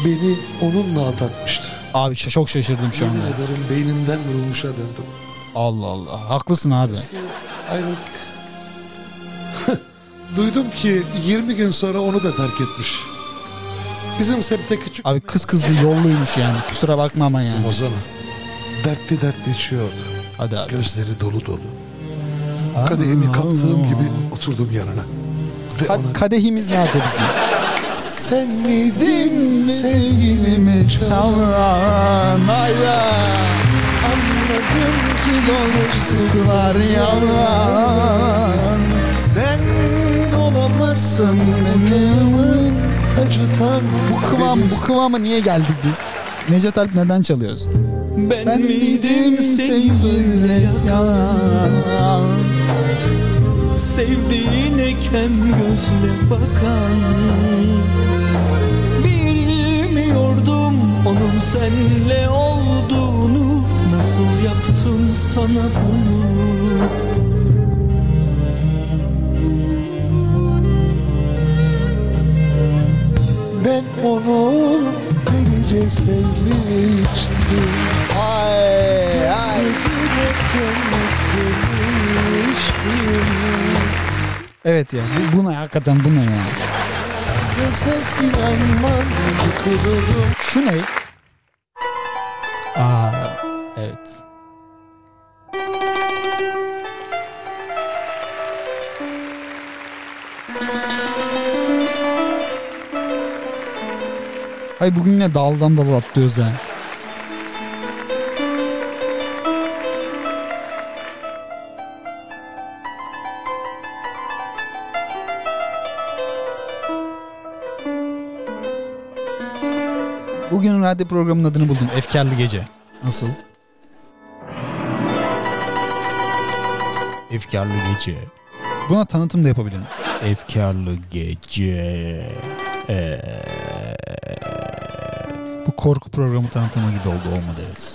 beni onunla aldatmıştı. Abi çok şaşırdım şu Yemin anda. ederim beynimden vurulmuşa döndüm. Allah Allah. Haklısın abi. Ayrıldık. Duydum ki 20 gün sonra onu da terk etmiş. Bizim semtte küçük Abi kız kızlı yolluymuş yani. Kusura bakma ama yani. Ozan'a dertli dertli içiyordu. Hadi abi. Gözleri dolu dolu. Kadehimi kaptığım gibi oturdum yanına. Ve Ka- ona kadehimiz nerede bizim? sen miydin sevgilimi çalan Hayda. Dostluklar yalan. Sen olamazsın canımın acıtan Bu kıvam, bu kıvama niye geldik biz? Necdet Alp neden çalıyoruz? Ben miydim sevgiyle yalan? Sevdiğine kem gözle bakan Bilmiyordum onun senle yaptım sana bunu Ben onu delice sevmiştim Ay ay. Cennet demiştim Evet ya bu, buna hakikaten bu ne ya? Göze inanmam yıkılırım Şu ne? Aa evet. Ay bugün ne daldan dala atlıyoruz ya. Bugünün radyo programının adını buldum. Efkarlı Gece. Nasıl? Efkarlı Gece. Buna tanıtım da yapabilirim. Efkarlı Gece. Ee, bu korku programı tanıtımı gibi oldu olmadı evet.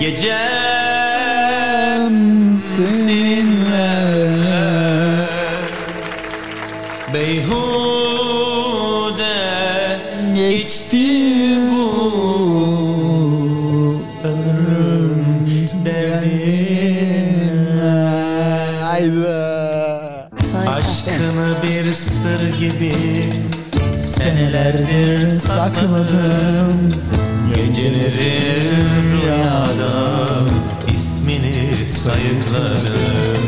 Gecem seninle Beyhude geçti bu ömrüm derdine. Hayda. Aşkını bir sır gibi Senelerdir sakladım sayıkladım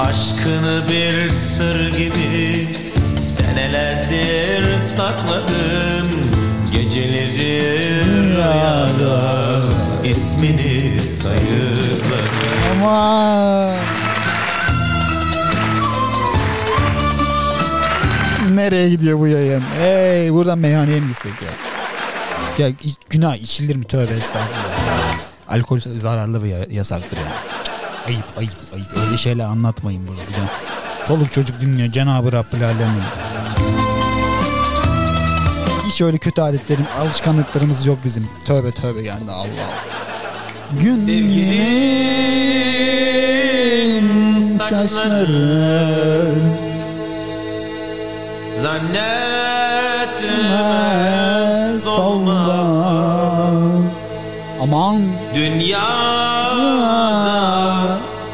Aşkını bir sır gibi senelerdir sakladım Geceleri rüyada ismini sayıkladım Ama Nereye gidiyor bu yayın? Hey buradan meyhaneye mi gitsek ya? Ya günah içilir mi? Tövbe estağfurullah. Alkol zararlı ve ya- yasaktır ya. Ayıp ayıp ayıp. Öyle şeyler anlatmayın burada. Can. Çoluk çocuk dinliyor. Cenab-ı Rabbül Alemin. Hiç öyle kötü adetlerim, alışkanlıklarımız yok bizim. Tövbe tövbe yani Allah. Günlerim saçları Zannetmez olmaz Aman Dünyada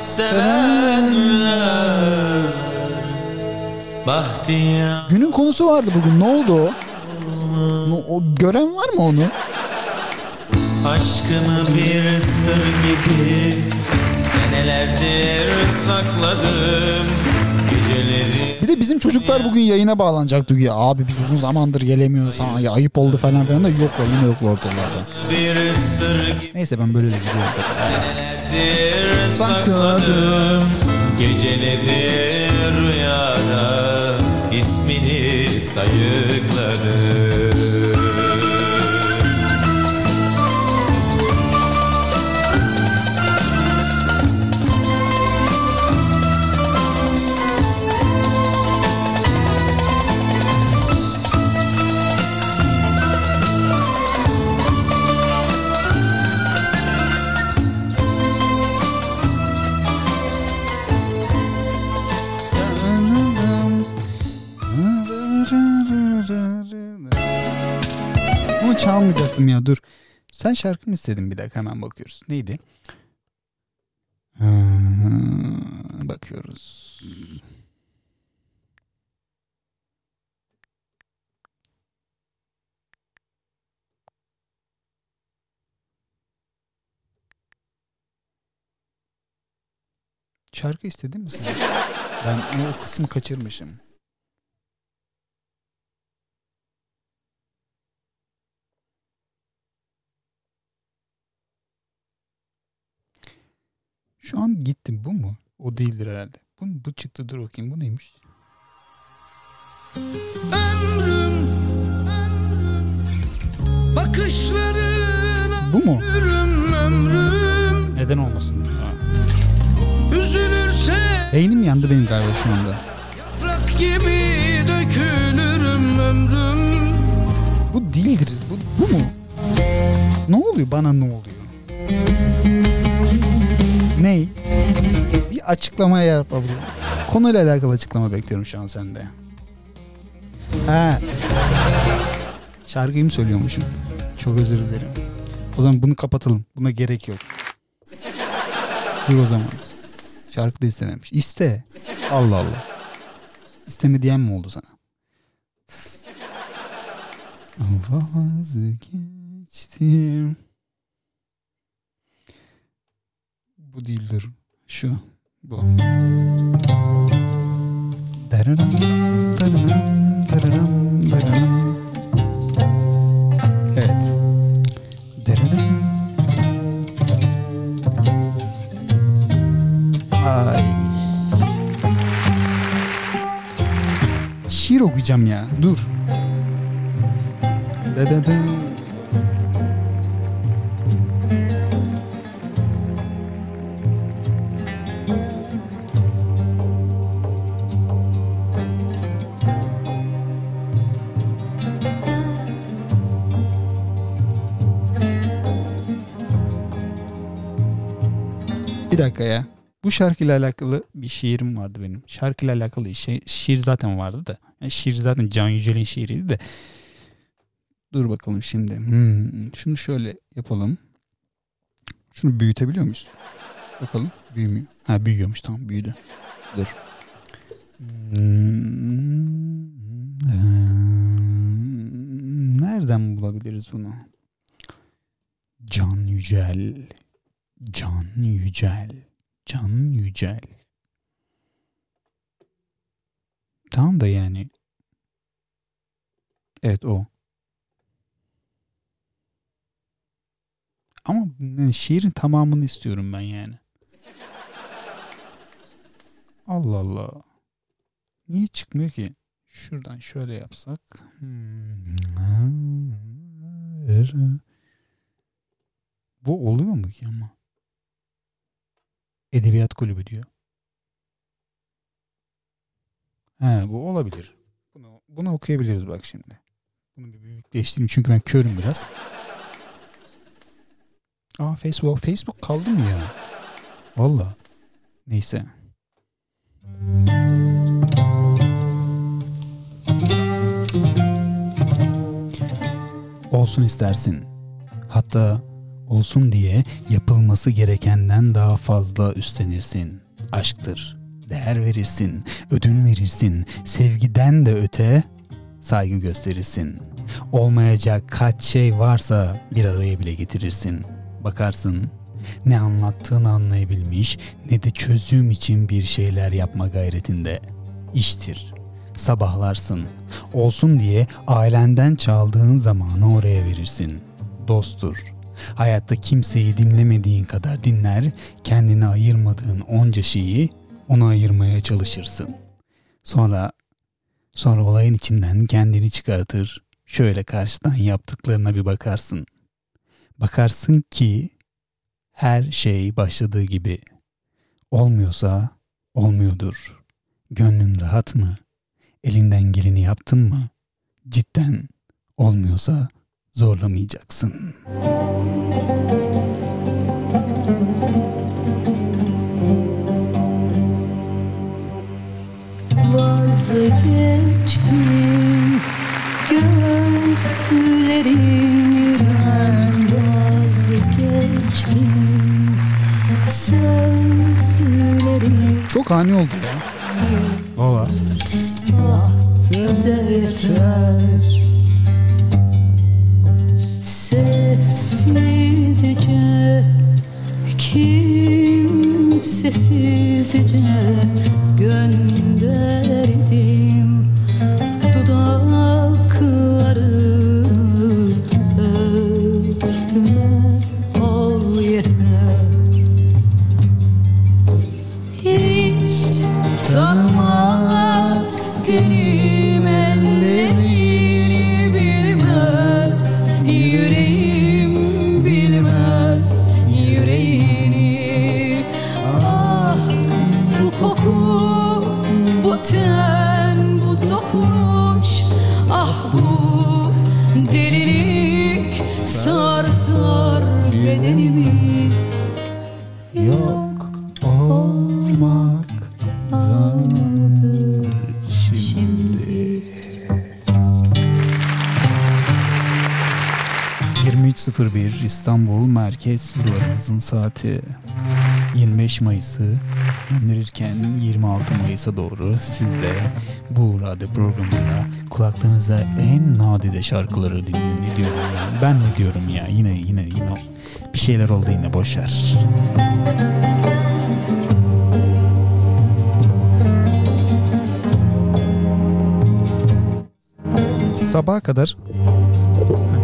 sevenler Bahtiyar Günün konusu vardı bugün. Ne oldu o? O gören var mı onu? Aşkını bir sır gibi Senelerdir sakladım Bir de bizim çocuklar bugün yayına bağlanacaktı ya. Abi biz uzun zamandır gelemiyoruz. Ha, ya ayıp oldu falan filan da yok yine yok ortalarda. Neyse ben böyle de gidiyorum. sakladım Geceleri rüyada ismini sayıkladım unuttum ya dur. Sen şarkı mı istedin bir dakika hemen bakıyoruz. Neydi? Ee, bakıyoruz. Şarkı istedin mi sen? Ben o kısmı kaçırmışım. Şu an gittim. Bu mu? O değildir herhalde. Bu, bu çıktı dur bakayım. Bu neymiş? Ömrüm, bakışlarına Bu mu? ömrüm, ömrüm Neden olmasın? Ha. Üzülürse Beynim yandı benim galiba şu anda. yaprak gibi dökülürüm ömrüm Bu değildir. Bu, bu mu? Ne oluyor? Bana ne oluyor? Ney? Bir açıklama yapabilirim. Konuyla alakalı açıklama bekliyorum şu an sende. Ha. Şarkıyı mı söylüyormuşum? Çok özür dilerim. O zaman bunu kapatalım. Buna gerek yok. Dur o zaman. Şarkı da istememiş. İste. Allah Allah. İsteme diyen mi oldu sana? Vazgeçtim. Bu değildir. Şu. Bu. Evet. Ay. Şiir okuyacağım ya. Dur. Da da da. Bir dakika ya. Bu şarkıyla alakalı bir şiirim vardı benim. Şarkıyla alakalı şey, şiir zaten vardı da. Yani şiir zaten Can Yücel'in şiiriydi de. Dur bakalım şimdi. Hmm, şunu şöyle yapalım. Şunu büyütebiliyor muyuz? Bakalım. Büyümüyor. Ha büyüyormuş tamam büyüdü. Dur. Hmm, Nereden bulabiliriz bunu? Can Yücel. Can Yücel. Can Yücel. Tamam da yani. Evet o. Ama şiirin tamamını istiyorum ben yani. Allah Allah. Niye çıkmıyor ki? Şuradan şöyle yapsak. Hmm. Bu oluyor mu ki ama? Edebiyat kulübü diyor. He bu olabilir. Bunu, bunu okuyabiliriz bak şimdi. Bunu bir büyükleştireyim çünkü ben körüm biraz. Aa Facebook. Facebook kaldı mı ya? Valla. Neyse. Olsun istersin. Hatta olsun diye yapılması gerekenden daha fazla üstlenirsin. Aşktır. Değer verirsin, ödün verirsin, sevgiden de öte saygı gösterirsin. Olmayacak kaç şey varsa bir araya bile getirirsin. Bakarsın ne anlattığını anlayabilmiş ne de çözüm için bir şeyler yapma gayretinde. İştir. Sabahlarsın. Olsun diye ailenden çaldığın zamanı oraya verirsin. Dosttur. Hayatta kimseyi dinlemediğin kadar dinler, kendine ayırmadığın onca şeyi ona ayırmaya çalışırsın. Sonra sonra olayın içinden kendini çıkartır, şöyle karşıdan yaptıklarına bir bakarsın. Bakarsın ki her şey başladığı gibi. Olmuyorsa olmuyordur. Gönlün rahat mı? Elinden geleni yaptın mı? Cidden olmuyorsa zorlamayacaksın. Vazgeçtim gözlerinden vazgeçtim sözlerin Çok ani oldu ya. Valla. Bahtı yeter. Sessizce Kimsesizce Gönderdim İstanbul Merkez Sularımızın saati 25 Mayıs'ı gönderirken 26 Mayıs'a doğru siz de bu radyo programında kulaklarınıza en nadide şarkıları dinleyin. Diyorum ya? Ben ne diyorum ya? Yine yine yine bir şeyler oldu yine boşver. Sabaha kadar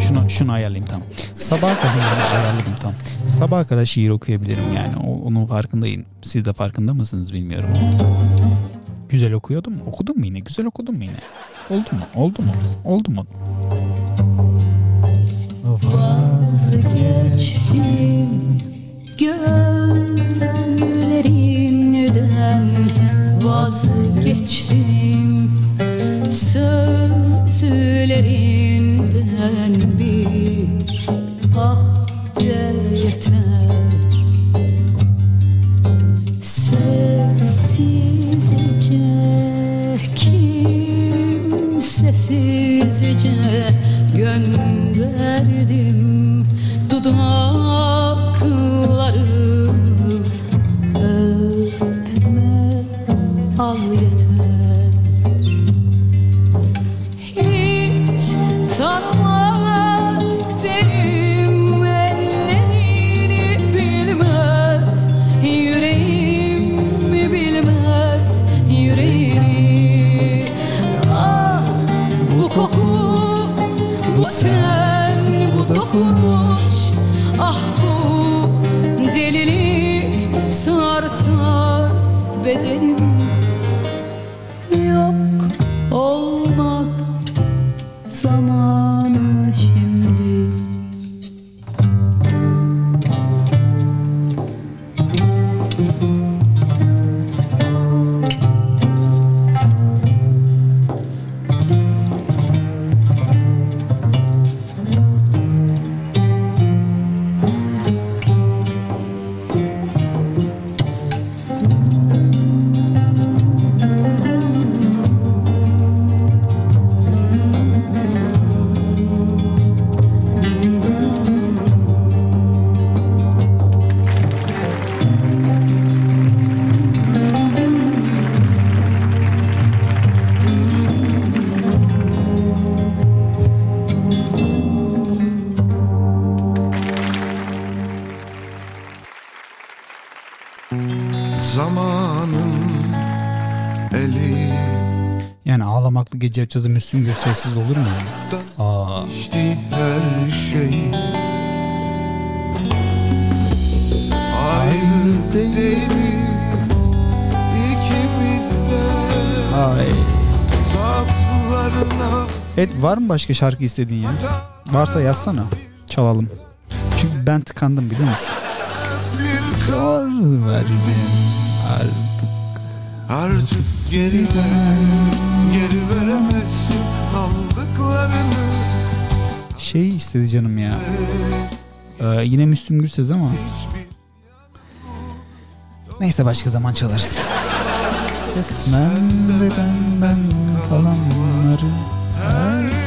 şunu şunu ayarlayayım tamam. Sabaha kadar yani ayarladım tamam. Sabaha kadar şiir okuyabilirim yani. Onun farkındayım. Siz de farkında mısınız bilmiyorum. Güzel okuyordum? Okudum mu yine? Güzel okudum mu yine? Oldu mu? Oldu mu? Oldu mu? Vazgeçtim gözlerinden Vazgeçtim sözlerinden bir kimsesizce gönderdim. Dudaklarımı yapacağız da Müslüm Gürses'siz olur mu? Aa. geçti her şey Aynı değiliz ikimiz de Ay. Evet var mı başka şarkı istediğin ya? Varsa yazsana. Çalalım. Çünkü ben tıkandım biliyor musun? Yar verdim artık. Artık geri ver Geri veremezsin aldıklarını Şey istedi canım ya. Ee, yine Müslüm Gürses ama. Neyse başka zaman çalarız. Etmem de benden kalanları Her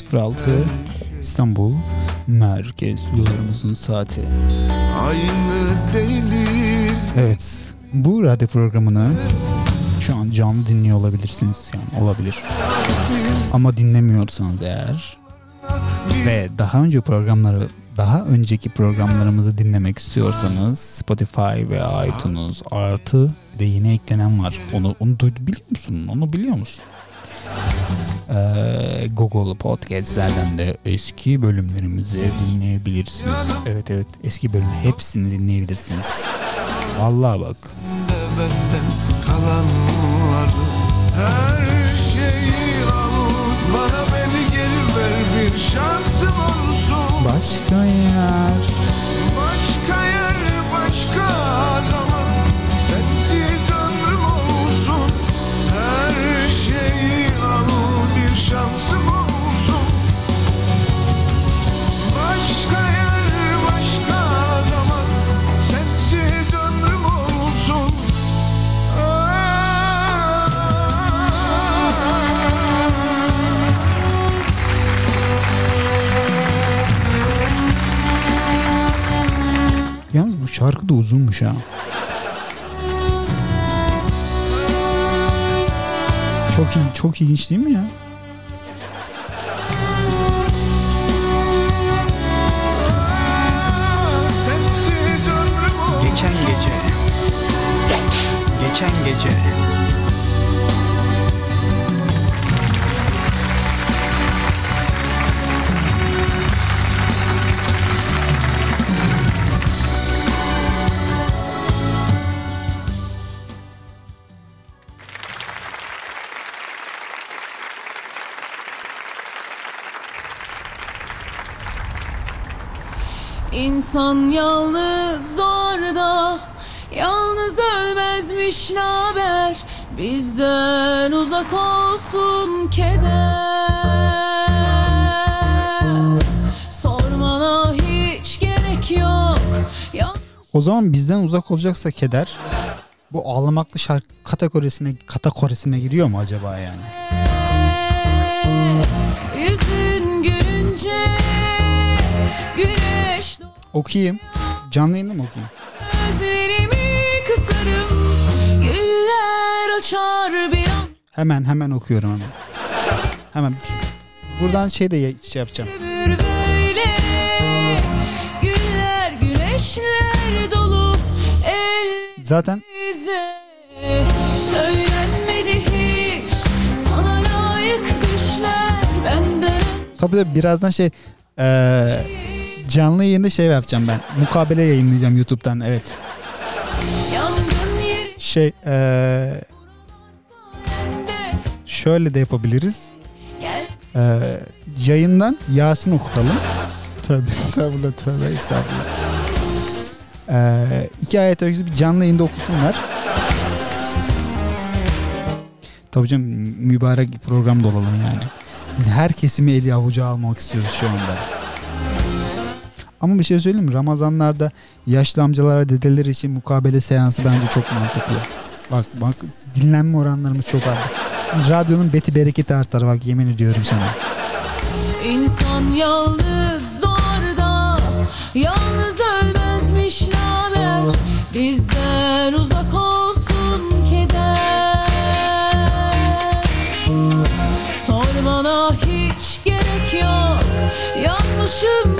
0306 İstanbul Merkez Stüdyolarımızın saati. Aynı değiliz. Evet. Bu radyo programını şu an canlı dinliyor olabilirsiniz yani olabilir. Ama dinlemiyorsanız eğer ve daha önce programları daha önceki programlarımızı dinlemek istiyorsanız Spotify ve iTunes artı bir de yeni eklenen var. Onu onu duydu biliyor musun? Onu biliyor musun? Ee, Google Podcast'lerden de eski bölümlerimizi dinleyebilirsiniz. Evet evet eski bölüm hepsini dinleyebilirsiniz. Vallahi bak. benden kalanları Her şeyi al bana beni geri ver bir şansım olsun Başka yer. Şarkı da uzunmuş ha. Çok iyi, çok ilginç değil mi ya? Geçen gece Geçen gece İnsan yalnız doğar da Yalnız ölmezmiş naber Bizden uzak olsun keder. Sormana hiç gerek yok. O zaman bizden uzak olacaksa keder bu ağlamaklı şarkı kategorisine kategorisine giriyor mu acaba yani? Yüzün gülünce Güneş Okuyayım. Canlı yayında mı okuyayım? Hemen hemen okuyorum hemen. Hemen. Buradan şey de şey yapacağım. Zaten tabii de birazdan şey eee, canlı yayında şey yapacağım ben. Mukabele yayınlayacağım YouTube'dan evet. Şey eee, şöyle de yapabiliriz. Eee, yayından Yasin okutalım. Tövbe estağfurullah tövbe estağfurullah. Eee iki ayet öyküsü bir canlı yayında okusunlar. Tabii canım mübarek program da olalım yani. Her kesimi eli avuca almak istiyoruz şu anda. Ama bir şey söyleyeyim mi? Ramazanlarda yaşlı amcalara dedeler için mukabele seansı bence çok mantıklı. Bak bak dinlenme oranlarımız çok arttı. Radyonun beti bereketi artar bak yemin ediyorum sana. İnsan yalnız doğar Yalnız ölmezmiş naber Bizden uzak olsun keder Sormana hiç gerek yok Yanlışım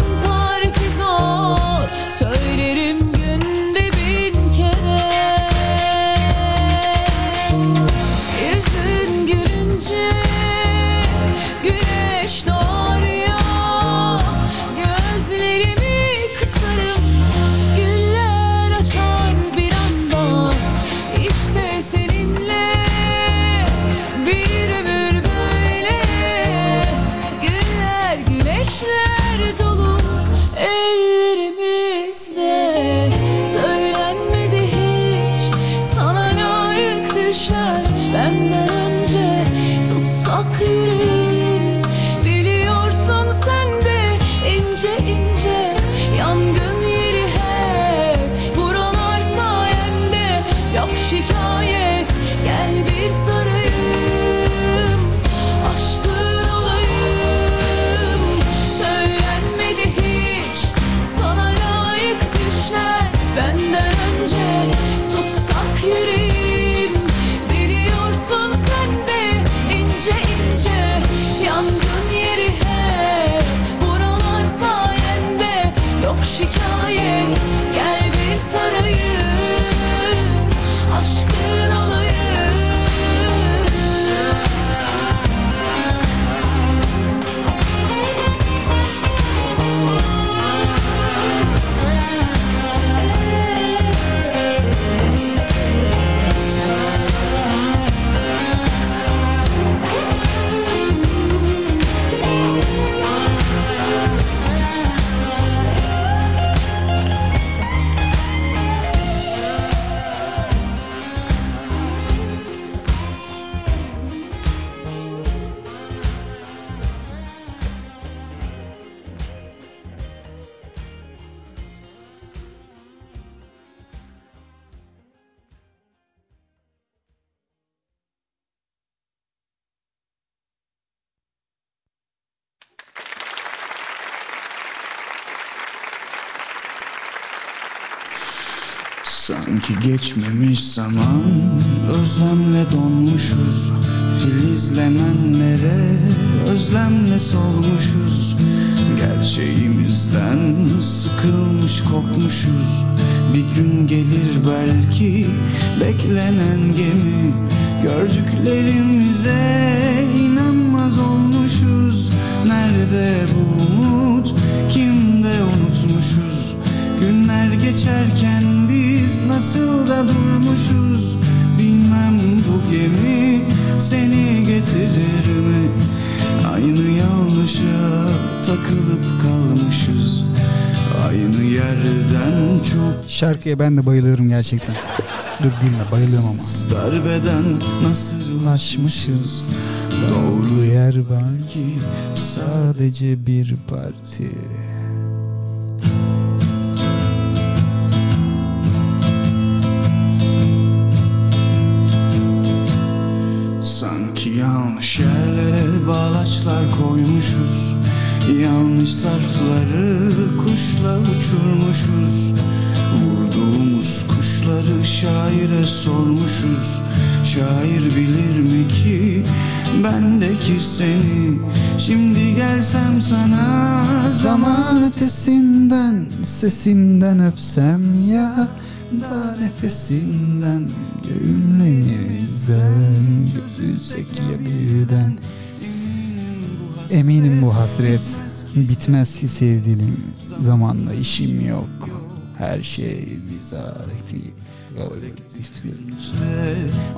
geçmemiş zaman. Özlemle donmuşuz Filizlenenlere Özlemle solmuşuz Gerçeğimizden Sıkılmış kopmuşuz. Bir gün gelir belki Beklenen gemi. Gördüklerimize inanmaz olmuşuz. Nerede bu umut Kimde unutmuşuz? Günler geçerken biz nasıl da durmuşuz Bilmem bu gemi seni getirir mi Aynı yanlışa takılıp kalmışız Aynı yerden çok Şarkıya ben de bayılıyorum gerçekten. Dur gülme bayılıyorum ama. darbeden Nasırlaşmışız. Doğru yer var ki sadece bir parti. Koymuşuz. Yanlış zarfları kuşla uçurmuşuz. Vurduğumuz kuşları şaire sormuşuz. Şair bilir mi ki bendeki seni? Şimdi gelsem sana Zaman ötesinden sesinden öpsem ya da nefesinden göğümleniriz Gözülsek ya birden Eminim bu hasret bitmez ki sevdiğim Zamanla işim yok. Her şey bizafi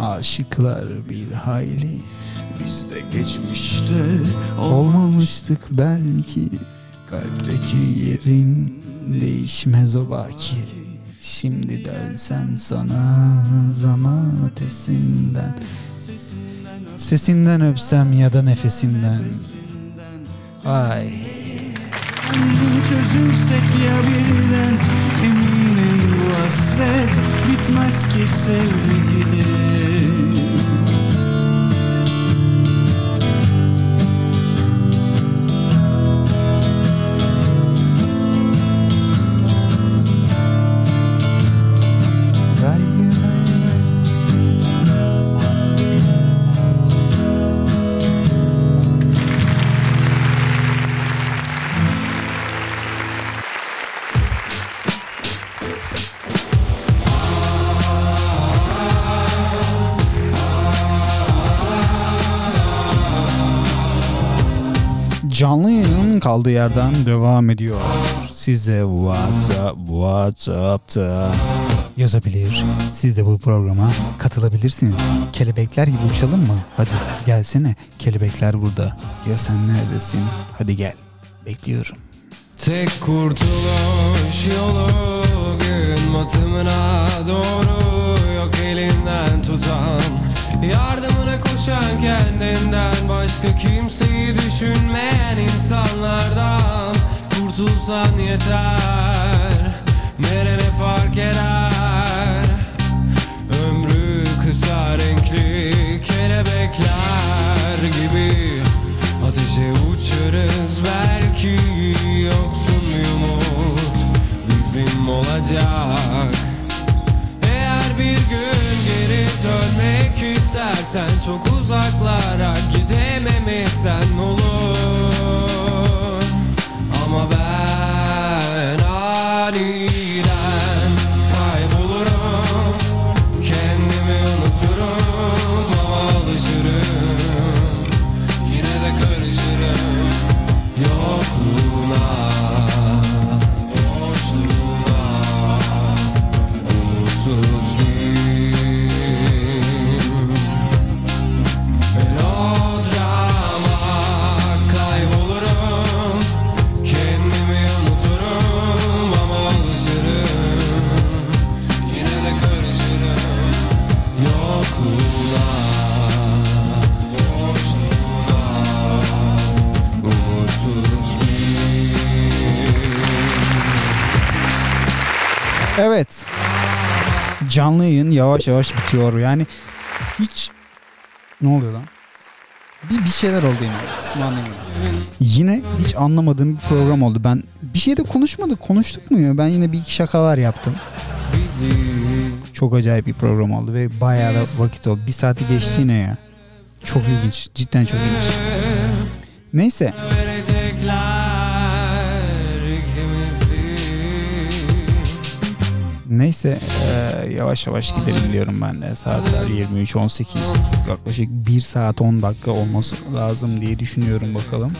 Aşıklar bir hayli Biz de geçmişte Olmamıştık belki. Kalpteki yerin değişmez o baki. Şimdi dönsem sana zaman ötesinden Sesinden öpsem ya da nefesinden Ay. Çözülsek ya birden Eminim bu hasret bitmez ki sevgilim kaldığı yerden devam ediyor. Size WhatsApp, WhatsApp'ta yazabilir. Siz de bu programa katılabilirsiniz. Kelebekler gibi uçalım mı? Hadi gelsene. Kelebekler burada. Ya sen neredesin? Hadi gel. Bekliyorum. Tek kurtuluş yolu gün batımına doğru yok elinden tutan Yardımına koşan kendinden. Başka kimseyi düşünmeyen insanlardan Kurtulsan yeter. Nerene fark eder? Ömrü kısa renkli kelebekler gibi. Ateşe uçarız belki yoksun bir umut bizim olacak. Eğer bir gün geri dönmek istersen çok uzaklara gidememesen olur yavaş yavaş bitiyor. Yani hiç ne oluyor lan? Bir bir şeyler oldu yine. Anlayamadım. Yine hiç anlamadığım bir program oldu. Ben bir şey de konuşmadık. Konuştuk mu ya? Ben yine bir iki şakalar yaptım. Çok acayip bir program oldu ve bayağı da vakit oldu. Bir saati geçti yine ya. Çok ilginç. Cidden çok ilginç. Neyse. Neyse eee, yavaş yavaş gidelim diyorum ben de. Saatler 23.18 yaklaşık 1 saat 10 dakika olması lazım diye düşünüyorum bakalım.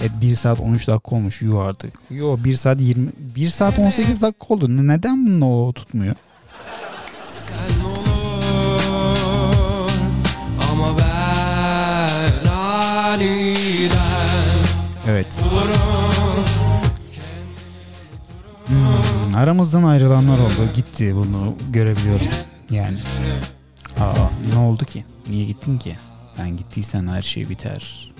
Evet 1 saat 13 dakika olmuş yuh artık. Yo 1 saat 20 1 saat 18 dakika oldu. Ne- Neden bunun o tutmuyor? Evet. Hmm, aramızdan ayrılanlar oldu. Gitti bunu görebiliyorum. Yani. Aa ne oldu ki? Niye gittin ki? Sen gittiysen her şey biter.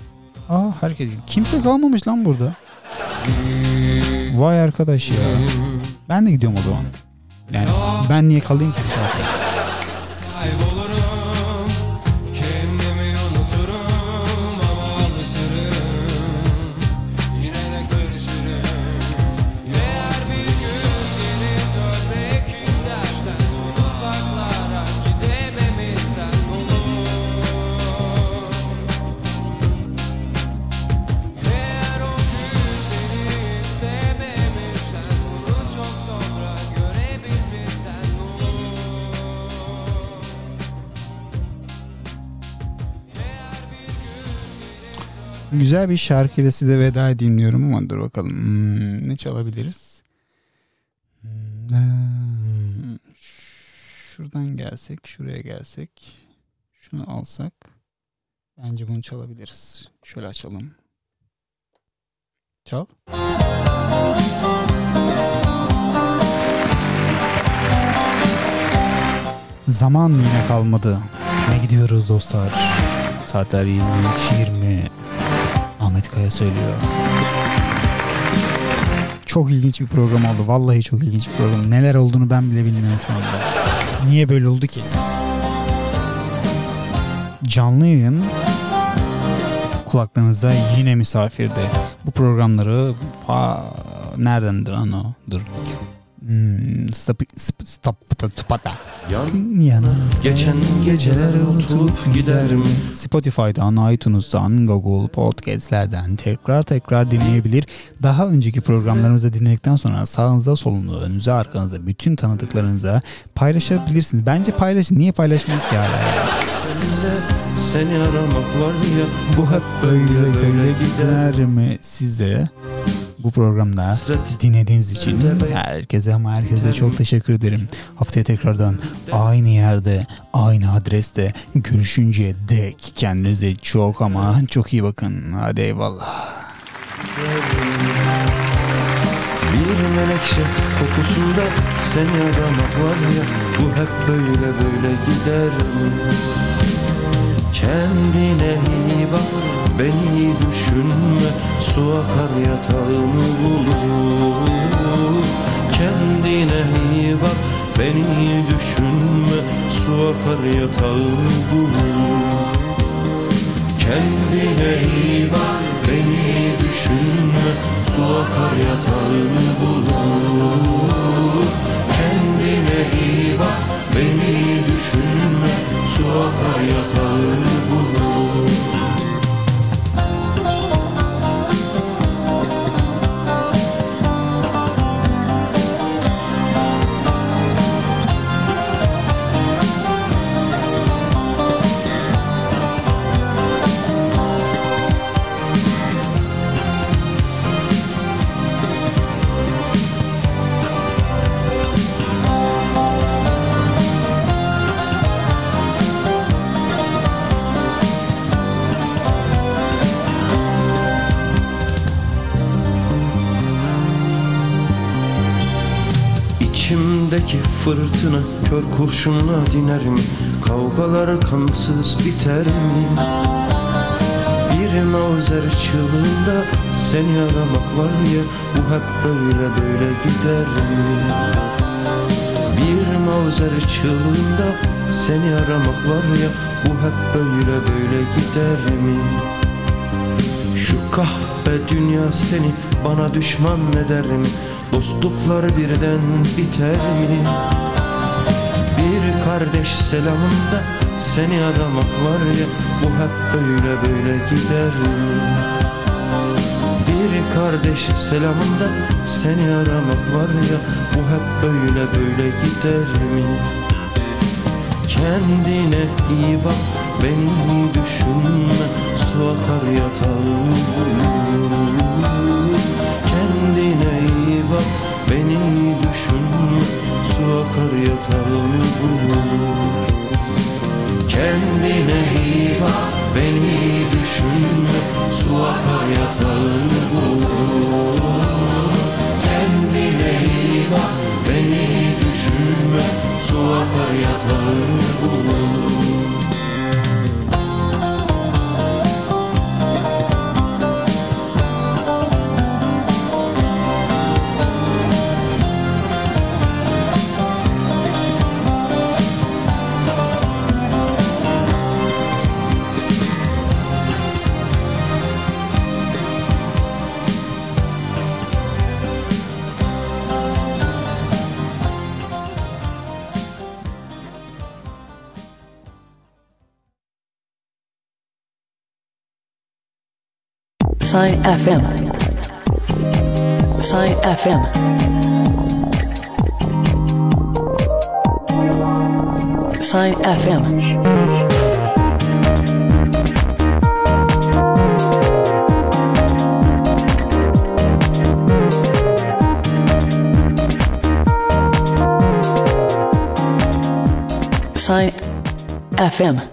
Aa herkes kimse kalmamış lan burada. Vay arkadaş ya. Ben de gidiyorum o zaman. Yani ben niye kalayım ki? Güzel bir şarkıyla size veda edeyim ama dur bakalım. Hmm, ne çalabiliriz? Hmm, şuradan gelsek, şuraya gelsek. Şunu alsak. Bence bunu çalabiliriz. Şöyle açalım. Çal. Zaman yine kalmadı. Ne gidiyoruz dostlar? Saatler 23.20. Ahmet Kaya söylüyor. Çok ilginç bir program oldu. Vallahi çok ilginç bir program. Neler olduğunu ben bile bilmiyorum şu anda. Niye böyle oldu ki? Canlı yayın kulaklarınızda yine misafirde. Bu programları fa neredendir lan? Dur. Hmm, stop, stop. Yana. Geçen geceler unutulup gider mi? Spotify'dan, iTunes'tan, Google Podcast'lerden tekrar tekrar dinleyebilir. Daha önceki programlarımızı dinledikten sonra sağınıza, solunuza, önünüze, arkanıza, bütün tanıdıklarınıza paylaşabilirsiniz. Bence paylaşın. Niye hala ya? Seni aramak var ya Bu hep böyle böyle gider mi size? Bu programda dinlediğiniz için herkese ama herkese çok teşekkür ederim. Haftaya tekrardan aynı yerde, aynı adreste görüşünceye dek kendinize çok ama çok iyi bakın. Hadi eyvallah. Bir menekşe kokusunda seni aramak var ya Bu hep böyle böyle gider mi? Kendine iyi bak beni düşünme. Su akar yatağını bulur. Kendine iyi bak beni düşünme. Su akar yatağını bulur. Kendine iyi bak beni düşünme. Su akar yatağını bulur. Kendine iyi bak beni düşünme Su akar yatağını İçimdeki fırtına kör kurşunla diner mi? Kavgalar kansız biter mi? Bir mavzer çığlığında seni aramak var ya Bu hep böyle böyle gider mi? Bir mavzer çığlığında seni aramak var ya Bu hep böyle böyle gider mi? Şu kahpe dünya seni bana düşman eder mi? Dostluklar birden biter mi? Bir kardeş selamında seni aramak var ya Bu hep böyle böyle gider mi? Bir kardeş selamında seni aramak var ya Bu hep böyle böyle gider mi? Kendine iyi bak beni düşünme Su akar yatağım beni düşünme Su akar yatağım Kendine iyi bak beni düşünme Su akar yatağım Kendine iyi bak beni düşünme Su akar yatağım Sign FM. Sign FM. Sign FM. FM.